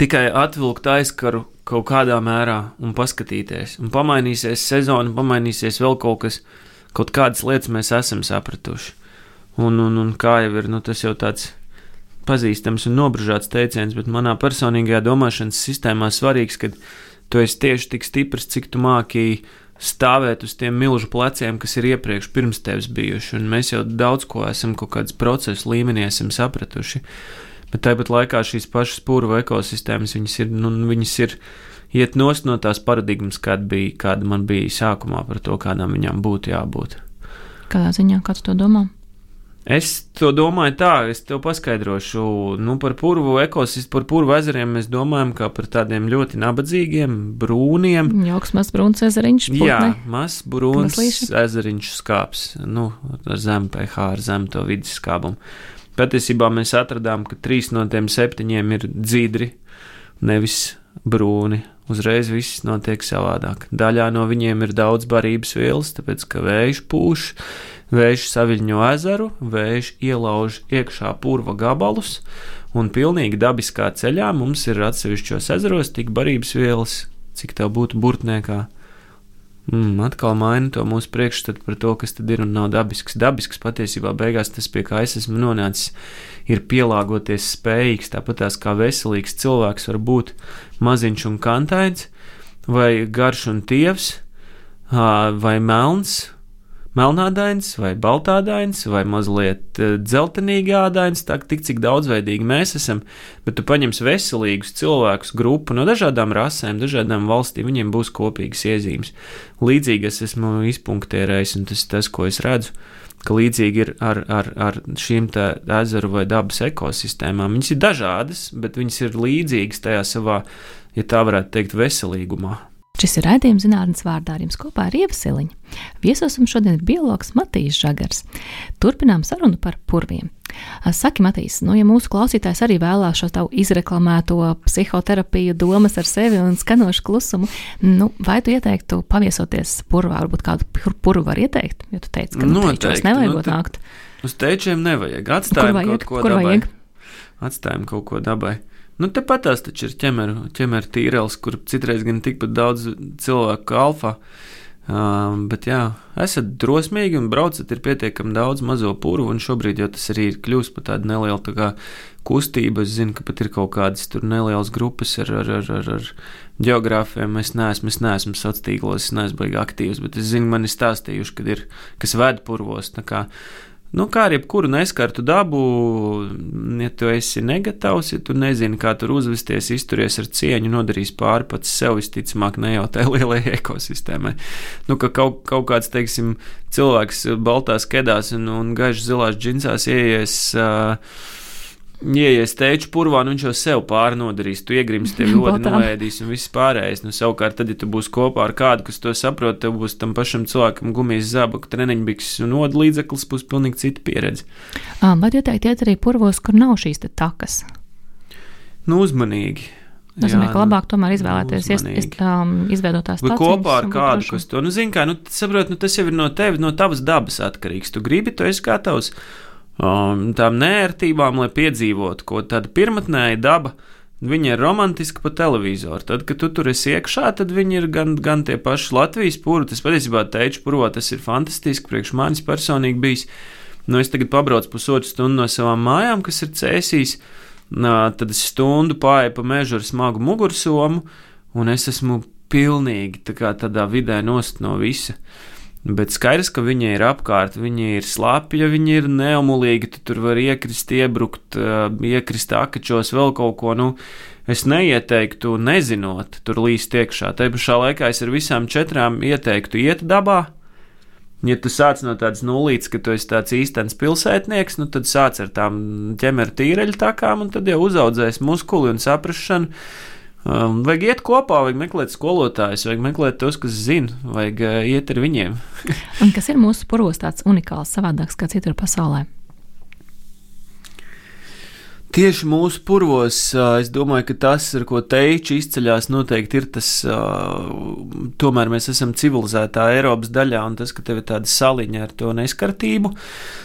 tikai atvilkt aizkaru kaut kādā mērā un paskatīties. Un pamainīsies sezona, pamainīsies vēl kaut kas, kaut kādas lietas mēs esam sapratuši. Un, un, un kā jau ir, nu, tas jau tāds pazīstams un nobružāts teiciens, bet manā personīgajā domāšanas sistēmā svarīgs, ka tu esi tieši tik stiprs, cik tu māki stāvēt uz tiem milzu pleciem, kas ir iepriekš pirms tevis bijuši. Un mēs jau daudz ko esam kaut kādas procesu līmenī sapratuši. Bet tāpat laikā šīs pašas pūru ekosistēmas, viņas ir, nu, viņas ir iet nost no tās paradigmas, kāda, bija, kāda man bija sākumā par to, kādām viņām būtu jābūt.
Kādā ziņā, kāds to domā?
Es to domāju tā, es tev paskaidrošu. Nu, par purvu ekosistēmu, par purvu ezeriem mēs domājam kā par tādiem ļoti nabadzīgiem, brūniem.
Jauks mazs brūns ezeriņš. Putne.
Jā, mazs brūns ezeriņš skāps, nu, ar zemu pH, ar zemu to vidas skābumu. Patiesībā mēs atradām, ka trīs no tiem septiņiem ir dzidri, nevis brūni. Uzreiz viss notiek savādāk. Daļā no viņiem ir daudz barības vielas, tāpēc ka vējš pūš, Vējš saviļņo ezeru, vējš ielauž iekšā purva gabalus, un pilnīgi dabiskā ceļā mums ir atsevišķos ezeros tik barības vielas, cik tā būtu burtniekā. Mm, atkal maina to mūsu priekšstatu par to, kas tad ir un nav dabisks. Dabisks patiesībā beigās tas, pie kā es esmu nonācis, ir pielāgoties spējīgs. Tāpat tās kā veselīgs cilvēks var būt maziņš un kantains, vai garš un tievs, vai melns, melnādains, vai baltādains, vai mazliet uh, dzeltenīgādains, tā tik cik daudzveidīgi mēs esam, bet tu paņemsi veselīgus cilvēkus grupu no dažādām rasēm, dažādām valstīm, viņiem būs kopīgas iezīmes. Līdzīgi es esmu izpunktierējis, un tas ir tas, ko es redzu. Ka līdzīgi ir ar, ar, ar šīm ezeru vai dabas ekosistēmām. Viņas ir dažādas, bet viņas ir līdzīgas tajā savā, ja tā varētu teikt, veselīgumā.
Šis ir raidījums zinātnes vārdā ar jums kopā ar Ievasiliņu. Viesos mums šodien biologs Matīs Žagars. Turpinām sarunu par purviem. Saki, Matīs, nu, ja mūsu klausītājs arī vēlās šo tavu izreklamēto psihoterapiju, domas ar sevi un skanošu klusumu, nu, vai tu ieteiktu paviesoties purvā, varbūt kādu purvu var ieteikt, jo tu teici, ka nu, teičos nevajagot nu, nākt.
Uz teičiem nevajag, atstājam
vajag,
kaut ko
kur
dabai.
vajag?
Atstājam kaut ko dabai. Nu, tepat tās taču ir ķemeru, ķemeru tīrels, kur citreiz gan tikpat daudz cilvēku kā alfa. Um, bet jā, esat drosmīgi un braucat, ir pietiekami daudz mazo purvu, un šobrīd jau tas arī ir kļūst par tādu nelielu tā kā, kustību. Es zinu, ka pat ir kaut kādas tur nelielas grupas ar, ar, ar, ar, ar geogrāfiem. Es neesmu, es neesmu sociālos tīklos, es neesmu baigi aktīvs, bet es zinu, man ir stāstījuši, kad ir kas ved purvos. Nu, kā ar jebkuru neskartu dabu, ja tu esi negatavs, ja tu nezini, kā tur uzvesties, izturies ar cieņu, nodarīs pāri pats sev, visticamāk, ne jau tai <laughs> lielajai ekosistēmai. Nu, ka kaut, kaut kāds, teiksim, cilvēks baltās kedās un, un gaišs zilās džinsās ieies. Uh, ieies teču purvā, nu viņš jau sev pāri nodarīs, tu iegrims, tev <laughs> ļoti noēdīs un viss pārējais. Nu, savukārt, tad, ja tu būsi kopā ar kādu, kas to saprot, tev būs tam pašam cilvēkam gumijas zābaku, treniņbiks un odu līdzeklis, būs pilnīgi cita pieredze.
Vai ieteikt iet arī purvos, kur nav šīs takas?
Nu, uzmanīgi.
Tas nozīmē, ka labāk tomēr izvēlēties, ies, ies, um, izveidot tās
lietas. Kopā ar kādu, kas to, nu, zina, nu, saprot, nu, tas jau ir no tevis, no tavas dabas atkarīgs. Tu gribi, tu esi gatavs um, tām nērtībām, lai piedzīvotu ko tādu pirmotnēju dabu. Viņa ir romantiska pa televizoru. Tad, kad tu tur esi iekšā, tad viņi ir gan, gan tie paši Latvijas pūri. Tas patiesībā teicu, purvā tas ir fantastiski. Priekš manis personīgi bijis. Nu, es tagad pabraucu pusotru stundu no savām mājām, kas ir cēsīs. Tad es stundu pārēju pa mežu ar smagu mugursomu, un es esmu pilnīgi tā tādā vidē nost no visa. Bet skaidrs, ka viņa ir apkārt, viņa ir slapja, viņa ir neumulīga, tu tur var iekrist, iebrukt, iekrist akačos, vēl kaut ko. Nu, es neieteiktu, nezinot, tur līst iekšā. Te pašā laikā es ar visām četrām ieteiktu iet dabā. Ja tu sāc no tādas nulītes, ka tu esi tāds īstenis pilsētnieks, nu tad sāc ar tām ķemeru tīreļu takām, un tad jau uzaudzēs muskuli un saprašanu Um, vajag iet kopā, vajag meklēt skolotājus, vajag meklēt tos, kas zina, vajag uh, iet ar viņiem.
Un kas ir mūsu puros tāds unikāls, savādāks kā citur pasaulē?
Tieši mūsu purvos, es domāju, ka tas, ar ko teiči izceļas, noteikti ir tas, tomēr mēs esam civilizētā Eiropas daļā, un tas, ka tev ir tāda saliņa ar to neskartību,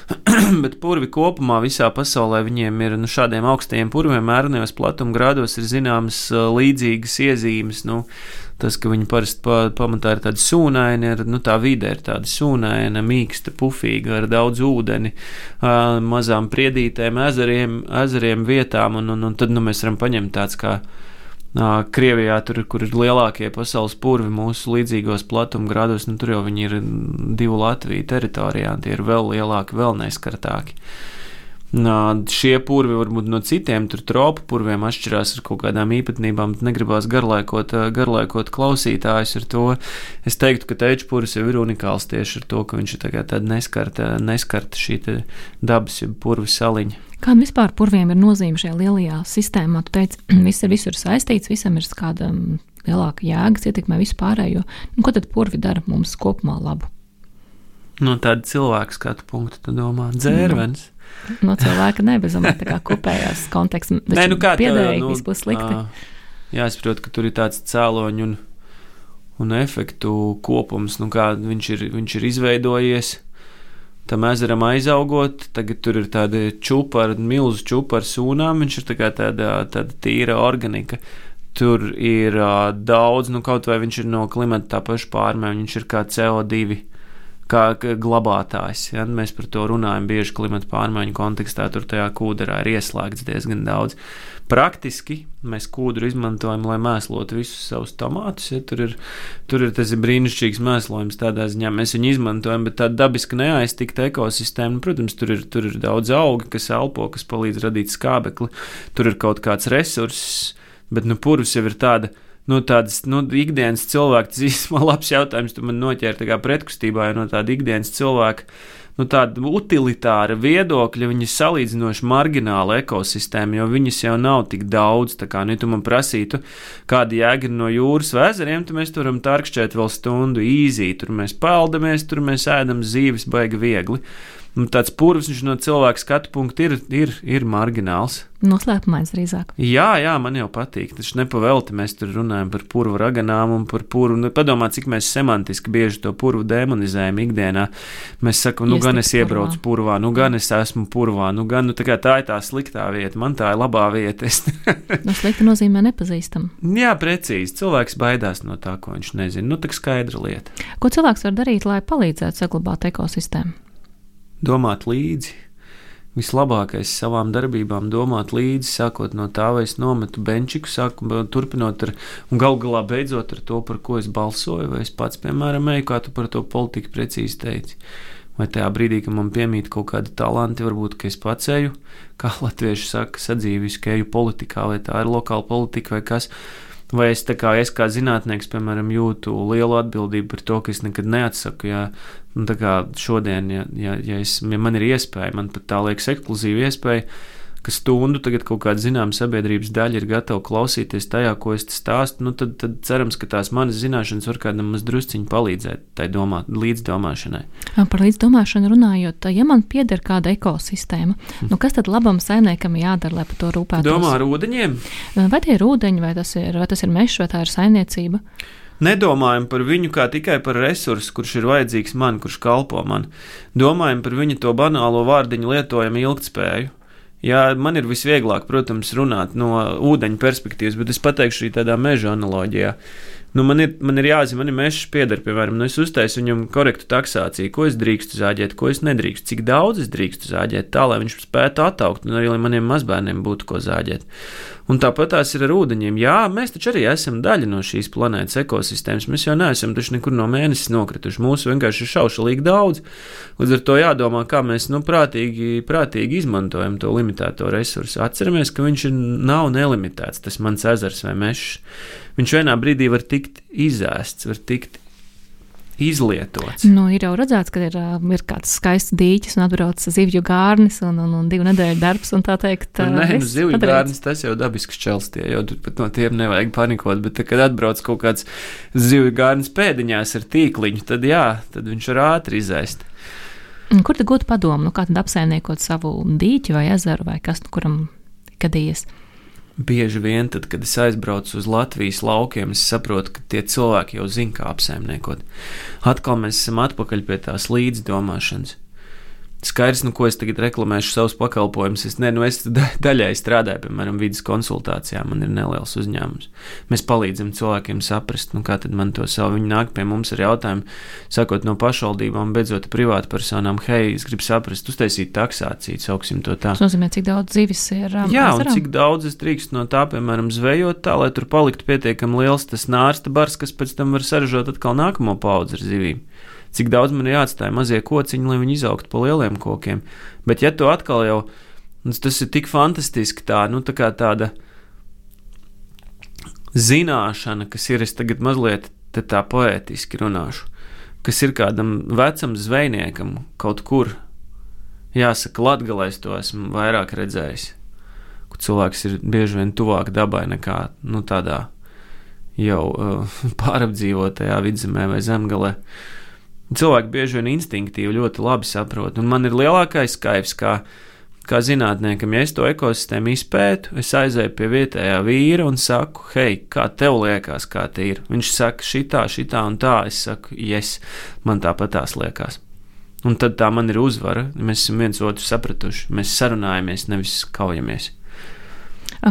<clears throat> bet purvi kopumā visā pasaulē viņiem ir nu, šādiem augstajiem purviem, mērenajos platumgrādos ir zināmas līdzīgas iezīmes. Nu, Tas, ka viņi parasti pa, pamatā ir tādi sūnaini, ir, nu, tā vide ir tāda sūnaina, mīksta, pufīga, ar daudz ūdeni, uh, mazām priedītēm, ezeriem, ezeriem vietām, un, un, un tad nu, mēs varam paņemt tāds kā uh, Krievijā, tur, kur ir lielākie pasaules purvi mūsu līdzīgos platumgrādos, nu, tur jau viņi ir divu Latviju teritorijā, tie ir vēl lielāki, vēl neskartāki. Šie purvi varbūt no citiem tropu purviem atšķirās ar kaut kādām īpatnībām, negribās garlaikot, garlaikot klausītājus ar to. Es teiktu, ka teču purvs jau ir unikāls tieši ar to, ka viņš ir tāda neskarta, neskarta šī dabas purva saliņa.
Kāda vispār purviem ir nozīme šajā lielajā sistēmā? Tu teici, <clears throat> viss ir visur saistīts, visam ir kāda lielāka jēga, ietekmē visu pārējo. Nu, ko tad purvi dara mums kopumā labu?
No tāda cilvēka skatu punkta, tu domā, dzērvens.
Nu. No cilvēka nebezumā, tā kā kopējās konteksts. Nē, nu kā piedēji, nu, viss būs slikti.
Jāsaprot, ka tur ir tāds cēloņu un, un efektu kopums, nu kā viņš ir, viņš ir izveidojies. Tam ezeram aizaugot, tagad tur ir tāda čūpa ar milzu čūpu ar sūnām, viņš ir tā tāda, tāda tīra organika. Tur ir uh, daudz, nu kaut vai viņš ir no klimata tā paša pārmaiņa, viņš ir kā CO2 kā glabātājs. Ja? Mēs par to runājam bieži klimata pārmaiņu kontekstā, tur tajā kūderā ir ieslēgts diezgan daudz. Praktiski mēs kūdru izmantojam, lai mēslotu visus savus tomātus. Ja? Tur, ir, tur ir tas ir brīnišķīgs mēslojums, tādā ziņā mēs viņu izmantojam, bet tāda dabiski neaiztikta ekosistēma. Nu, protams, tur ir, tur ir daudz augi, kas elpo, kas palīdz radīt skābekli, tur ir kaut kāds resurss, bet nu, purvs jau ir tāds nu, tādas nu, ikdienas cilvēka, tas īstenībā labs jautājums, tu man noķēri pretkustībā, jo no tāda ikdienas cilvēka. Nu, tāda utilitāra viedokļa, viņa ir salīdzinoši margināla ekosistēma, jo viņas jau nav tik daudz. Tā kā nu, tu man prasītu, kāda jēga no jūras vai ezeriem, tad mēs turam tarkšķēt vēl stundu īzī. Tur mēs peldamies, tur mēs ēdam zīves baigi viegli nu, tāds purvs no cilvēka skatu punkta ir, ir, ir margināls.
Noslēpumains drīzāk.
Jā, jā, man jau patīk. Tas nepavēlti mēs tur runājam par purvu raganām un par purvu. Nu, padomā, cik mēs semantiski bieži to purvu demonizējam ikdienā. Mēs sakam, nu gan es iebraucu purvā, nu gan es esmu purvā, nu gan nu, tā, tā ir tā sliktā vieta, man tā ir labā vieta. <laughs>
nu, slikta nozīmē nepazīstam.
Jā, precīzi. Cilvēks baidās no tā, ko viņš nezina. Nu, tā skaidra lieta.
Ko cilvēks var darīt, lai palīdzētu saglabāt ekosistēmu?
Domāt līdzi. Vislabākais savām darbībām domāt līdzi, sākot no tā, vai es nometu benčiku, sāku, turpinot ar, un gal galā beidzot ar to, par ko es balsoju, vai es pats, piemēram, eju, kā tu par to politiku precīzi teici. Vai tajā brīdī, kad man piemīt kaut kādi talanti, varbūt es pats eju, kā latvieši saka, sadzīviski eju politikā, vai tā ir lokāla politika vai kas Vai es, kā, es kā zinātnieks, piemēram, jūtu lielu atbildību par to, ka es nekad neatsaku. Ja, nu, šodien, ja, ja, ja, es, ja man ir iespēja, man pat tā liekas ekskluzīva iespēja ka stundu tagad kaut kāda zināma sabiedrības daļa ir gatava klausīties tajā, ko es stāstu, nu tad, tad cerams, ka tās manas zināšanas var kādam mazdrusciņi palīdzēt tai domāt, līdzdomāšanai.
Par līdzdomāšanu runājot, ja man pieder kāda ekosistēma, nu kas tad labam saimniekam jādara, lai par to rūpētos?
Domā ar ūdeņiem?
Vai tie ir ūdeņi, vai tas ir, vai tas ir mežs, vai tā ir saimniecība?
Nedomājam par viņu kā tikai par resursu, kurš ir vajadzīgs man, kurš kalpo man. Domājam par viņu to banālo vārdiņu lietojumu ilgtspēju. Jā, man ir visvieglāk, protams, runāt no ūdeņa perspektīvas, bet es pateikšu arī tādā meža analoģijā. Nu, man, ir, man ir jāzina, man ir mežs pieder, piemēram, nu, es uztaisu viņam korektu taksāciju, ko es drīkstu zāģēt, ko es nedrīkstu, cik daudz es drīkstu zāģēt, tā lai viņš spētu attaukt, un arī lai maniem mazbērniem būtu ko zāģēt. Un tāpat tās ir ar ūdeņiem. Jā, mēs taču arī esam daļa no šīs planētas ekosistēmas. Mēs jau neesam taču nekur no mēnesis nokrituši. Mūsu vienkārši ir šaušalīgi daudz. Līdz ar to jādomā, kā mēs nu, prātīgi, prātīgi izmantojam to limitēto resursu. Atceramies, ka viņš ir, nav nelimitēts, tas mans ezers vai mežs. Viņš vienā brīdī var tikt izēsts, var tikt izlietots.
Nu, ir jau redzēts, ka ir, ir kāds skaists dīķis un atbrauc zivju gārnis un, un, un divu nedēļu darbs. Tā teikt,
nu, nē, nu, zivju padarīts. gārnis tas jau dabisks čelstie, jo pat no tiem nevajag panikot. Bet, tad, kad atbrauc kaut kāds zivju gārnis pēdiņās ar tīkliņu, tad jā, tad viņš var ātri izēst.
Kur tad gūt padomu? Nu, kā tad apsaimniekot savu dīķi vai ezeru vai kas, nu, kuram gadījies?
Bieži vien, tad, kad es aizbraucu uz Latvijas laukiem, es saprotu, ka tie cilvēki jau zina, kā apsaimniekot. Atkal mēs esam atpakaļ pie tās līdzdomāšanas. Skaidrs, nu, ko es tagad reklamēšu savus pakalpojumus. Es, ne, nu, es daļai strādāju, piemēram, vidas konsultācijā. Man ir neliels uzņēmums. Mēs palīdzam cilvēkiem saprast, nu, kā tad man to savu. Viņi nāk pie mums ar jautājumu, sākot no pašvaldībām, beidzot privātu personām. Hei, es gribu saprast, uztaisīt taksāciju, sauksim to tā.
Tas nozīmē, cik daudz zivis ir. Um,
Jā, un cik daudz es drīkstu no tā, piemēram, zvejot tā, lai tur paliktu pietiekami liels tas nārsta bars, kas pēc tam var saražot atkal nākamo paudzi ar zivīm cik daudz man ir jāatstāj mazie kociņi, lai viņi izaugtu pa lieliem kokiem. Bet, ja tu atkal jau Un tas ir tik fantastiski, tā, nu, tā kā tāda zināšana, kas ir, es tagad mazliet tā poētiski runāšu, kas ir kādam vecam zvejniekam kaut kur. Jāsaka, es to esmu vairāk redzējis, kur cilvēks ir bieži vien tuvāk dabai nekā nu, tādā jau uh, <laughs> pārapdzīvotajā vidzemē vai zemgalē. Cilvēki bieži vien instinktīvi ļoti labi saprot, un man ir lielākais kaivs, kā kā zinātniekam, ja es to ekosistēmu izpētu, es aizēju pie vietējā vīra un saku, hei, kā tev liekas, kā te ir? Viņš saka, šitā, šitā un tā. Es saku, yes, man tāpat tās liekas. Un tad tā man ir uzvara. Mēs esam viens otru sapratuši. Mēs sarunājamies, nevis kaujamies.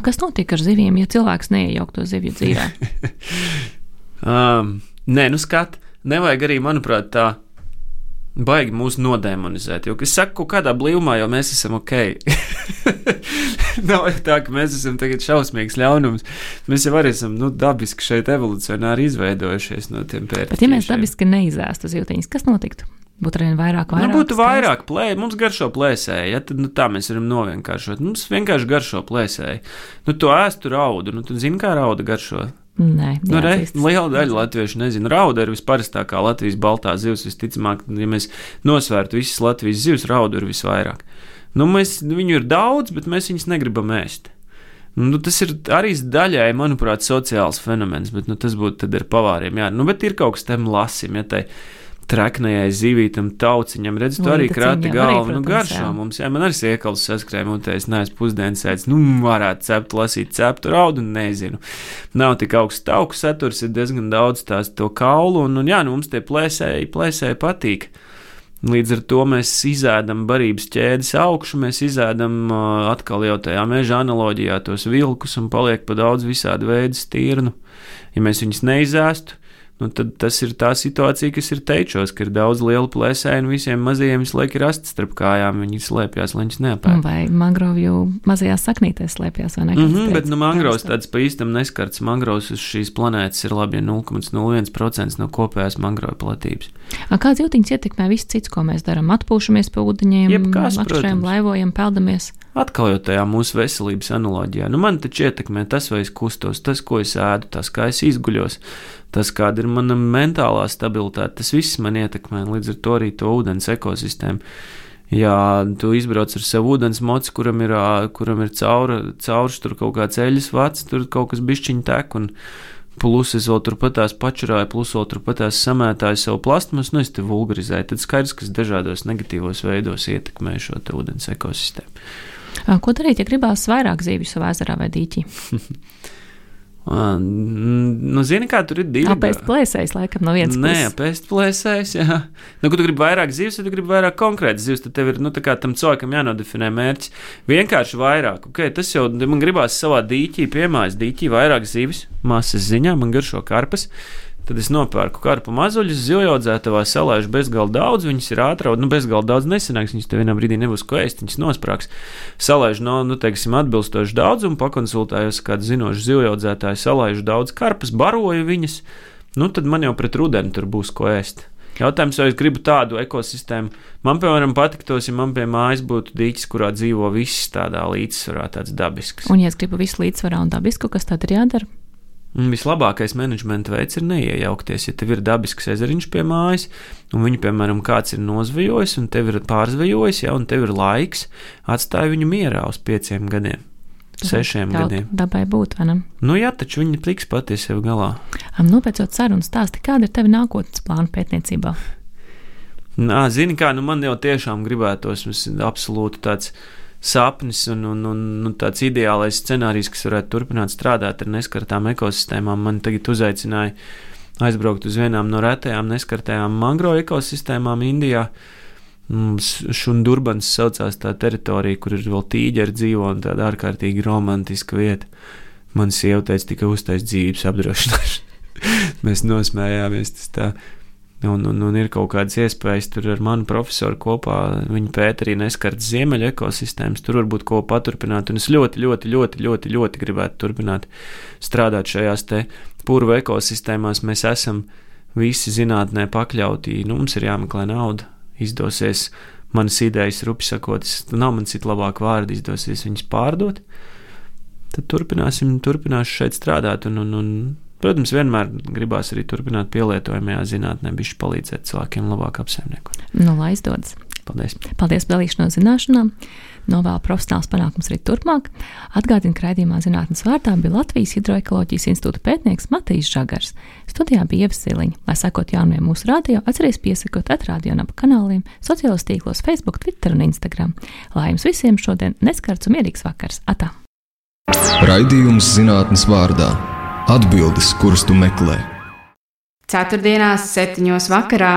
Kas notiek ar zivīm, ja cilvēks neiejauk to zivju dzīvē? <laughs>
um, nē, nu skat, nevajag arī, manuprāt, tā baigi mūs nodemonizēt. Jo, es saku, kādā blīvumā jau mēs esam ok. <laughs> Nav tā, ka mēs esam tagad šausmīgs ļaunums. Mēs jau arī esam nu, dabiski šeit evolucionāri izveidojušies no tiem pērtiķiem.
Bet, ja mēs dabiski neizēstu zīltiņus, kas notiktu? Būtu arī vairāk, vairāk.
Nu, būtu vairāk plēsoņu, mums garšo plēsēji. Ja, tad, nu, tā mēs varam novienkāršot. Mums vienkārši garšo plēsēji. Nu, to ēstu raudu. Nu, tu zini, kā rauda garšo.
Nē,
nu, re, liela daļa latviešu nezina. Rauda ir visparastākā Latvijas baltā zivs. Visticamāk, ja mēs nosvērtu visas Latvijas zivs, rauda ir visvairāk. Nu, mēs, viņu ir daudz, bet mēs viņus negribam ēst. Nu, tas ir arī daļai, manuprāt, sociāls fenomens, bet nu, tas būtu ar pavāriem. Jā, nu, bet ir kaut kas tam lasim. Ja tai, treknējai zivītam, tauciņam, redz, tu arī krāti galvu, nu, garšo jā. mums, jā, man arī siekals saskrēja mutē, es neesmu pusdienas nu, varētu cept, lasīt ceptu raudu, nezinu. Nav tik augsts tauku saturs, ir diezgan daudz tās to kaulu, un, un jā, nu, mums tie plēsēji, plēsēji patīk. Līdz ar to mēs izēdam barības ķēdes augšu, mēs izēdam uh, atkal jau tajā meža analoģijā tos vilkus un paliek pa daudz visādi veidu stirnu. Ja mēs viņus neizēstu, nu, tad tas ir tā situācija, kas ir teičos, ka ir daudz lielu plēsēju un visiem mazajiem visu laiku ir asti starp kājām. Viņi slēpjas, lai viņas neapēd.
Vai mangrovju mazajās saknītēs slēpjas vai ne?
Mm -hmm, bet nu, mangrovs tāds pa īstam neskarts. Mangrovs uz šīs planētas ir labi 0,01% no kopējās mangrovu platības.
Kāds jūtiņas ietekmē viss cits, ko mēs darām? Atpūšamies pa ūdeņiem, atšķirām, laivojam, peldamies.
Atkal jau tajā mūsu veselības analoģijā. Nu, man taču ietekmē tas, vai es kustos, tas, ko es ēdu, tas, kā es izguļos tas, kāda ir mana mentālā stabilitāte, tas viss man ietekmē. Līdz ar to arī to ūdens ekosistēmu. Ja tu izbrauc ar savu ūdens mocu, kuram ir, kuram ir cauri, cauri tur kaut kāds eļļas vats, tur kaut kas bišķiņ tek, un plus es vēl turpatās pačurāju, plus vēl turpatās samētāju savu plastmasu, nu es te vulgarizēju, tad skaidrs, kas dažādos negatīvos veidos ietekmē šo ūdens ekosistēmu.
Ko darīt, ja gribās vairāk zīvju savā ezerā vai dīķī? <laughs>
Nu, zini, kā tur ir divi.
Apēst plēsējs, laikam, no vienas
puses. Nē, apēst plēsējs, jā. Nu, kad tu gribi vairāk zivs, tad tu gribi vairāk konkrētas zivs, tad tev ir, nu, tā kā tam cilvēkam jānodefinē mērķis. Vienkārši vairāk, ok, tas jau man gribās savā dīķī, piemājas dīķī vairāk zivs, masas ziņā, man garšo karpas. Tad es nopērku karpu mazuļus, zivjaudzētavā salaižu bezgalīgi daudz, viņas ir ātrāk, nu, bezgalīgi daudz nesenāks, viņas tev vienā brīdī nebūs ko ēst, viņas nosprāgs. Salaižu no, nu, teiksim, atbilstoši daudzumu, pakonsultējos kādu zinošu zivjaudzētāju, salaižu daudz karpas, baroju viņas, nu, tad man jau pret rudeni tur būs ko ēst. Jautājums, vai es gribu tādu ekosistēmu. Man, piemēram, patiktos, ja man pie mājas būtu dīķis, kurā dzīvo viss tādā līdzsvarā, tāds dabisks.
Un, ja es gribu visu līdzsvarā un dabisku, kas tad ir jādara?
Vislabākais menedžmenta veids ir neiejaukties. Ja tev ir dabisks ezeriņš pie mājas, un viņu, piemēram, kāds ir nozvejojis, un tev ir pārzvejojis, ja, un tev ir laiks, atstāj viņu mierā uz pieciem gadiem. Sešiem Kaut gadiem.
Dabai būt, vai ne?
Nu, jā, taču viņi tiks pati sev galā.
Nopēcot sarunu stāsti, kāda ir tava nākotnes plāna pētniecībā?
Nā, zini, kā, nu man jau tiešām gribētos, absolūti tāds sapnis un, un, un, un tāds ideālais scenārijs, kas varētu turpināt strādāt ar neskartām ekosistēmām. Man tagad uzaicināja aizbraukt uz vienām no retajām neskartajām mangrovu ekosistēmām Indijā. Šundurbans saucās tā teritorija, kur ir vēl tīģeri dzīvo un tāda ārkārtīgi romantiska vieta. Man sieva teica, tikai uztais dzīves apdrošināšana. <laughs> Mēs nosmējāmies. Tas tā Un, un, un ir kaut kādas iespējas tur ar manu profesoru kopā. Viņa pēta arī neskartas ziemeļa ekosistēmas. Tur varbūt ko paturpināt. Un es ļoti, ļoti, ļoti, ļoti, ļoti gribētu turpināt strādāt šajās te purva ekosistēmās. Mēs esam visi zinātnē pakļauti. Nu, mums ir jāmeklē nauda. Izdosies manas idejas, rupi sakot, nav man citu labāku vārdu izdosies viņas pārdot, tad turpināsim, turpināšu šeit strādāt. Un, un, un, protams, vienmēr gribās arī turpināt pielietojamajā zinātnē, bišķi palīdzēt cilvēkiem labāk apsaimniekot.
Nu, lai izdodas!
Paldies!
Paldies par dalīšanos zināšanām! Novēlu profesionāls panākums arī turpmāk. Atgādinu, ka raidījumā zinātnes vārdā bija Latvijas Hidroekoloģijas institūta pētnieks Matīs Žagars. Studijā bija Ievasiliņa. Lai sekot jaunumiem mūsu radio, atcerieties piesakot atrādio un ap kanāliem, sociālos tīklos, Facebook, Twitter un Instagram. Lai jums visiem šodien neskarts un mierīgs vakars! Atā!
Raidījums zinātnes vārdā - atbildes, kuras tu meklē.
Ceturtdienās, septiņos vakarā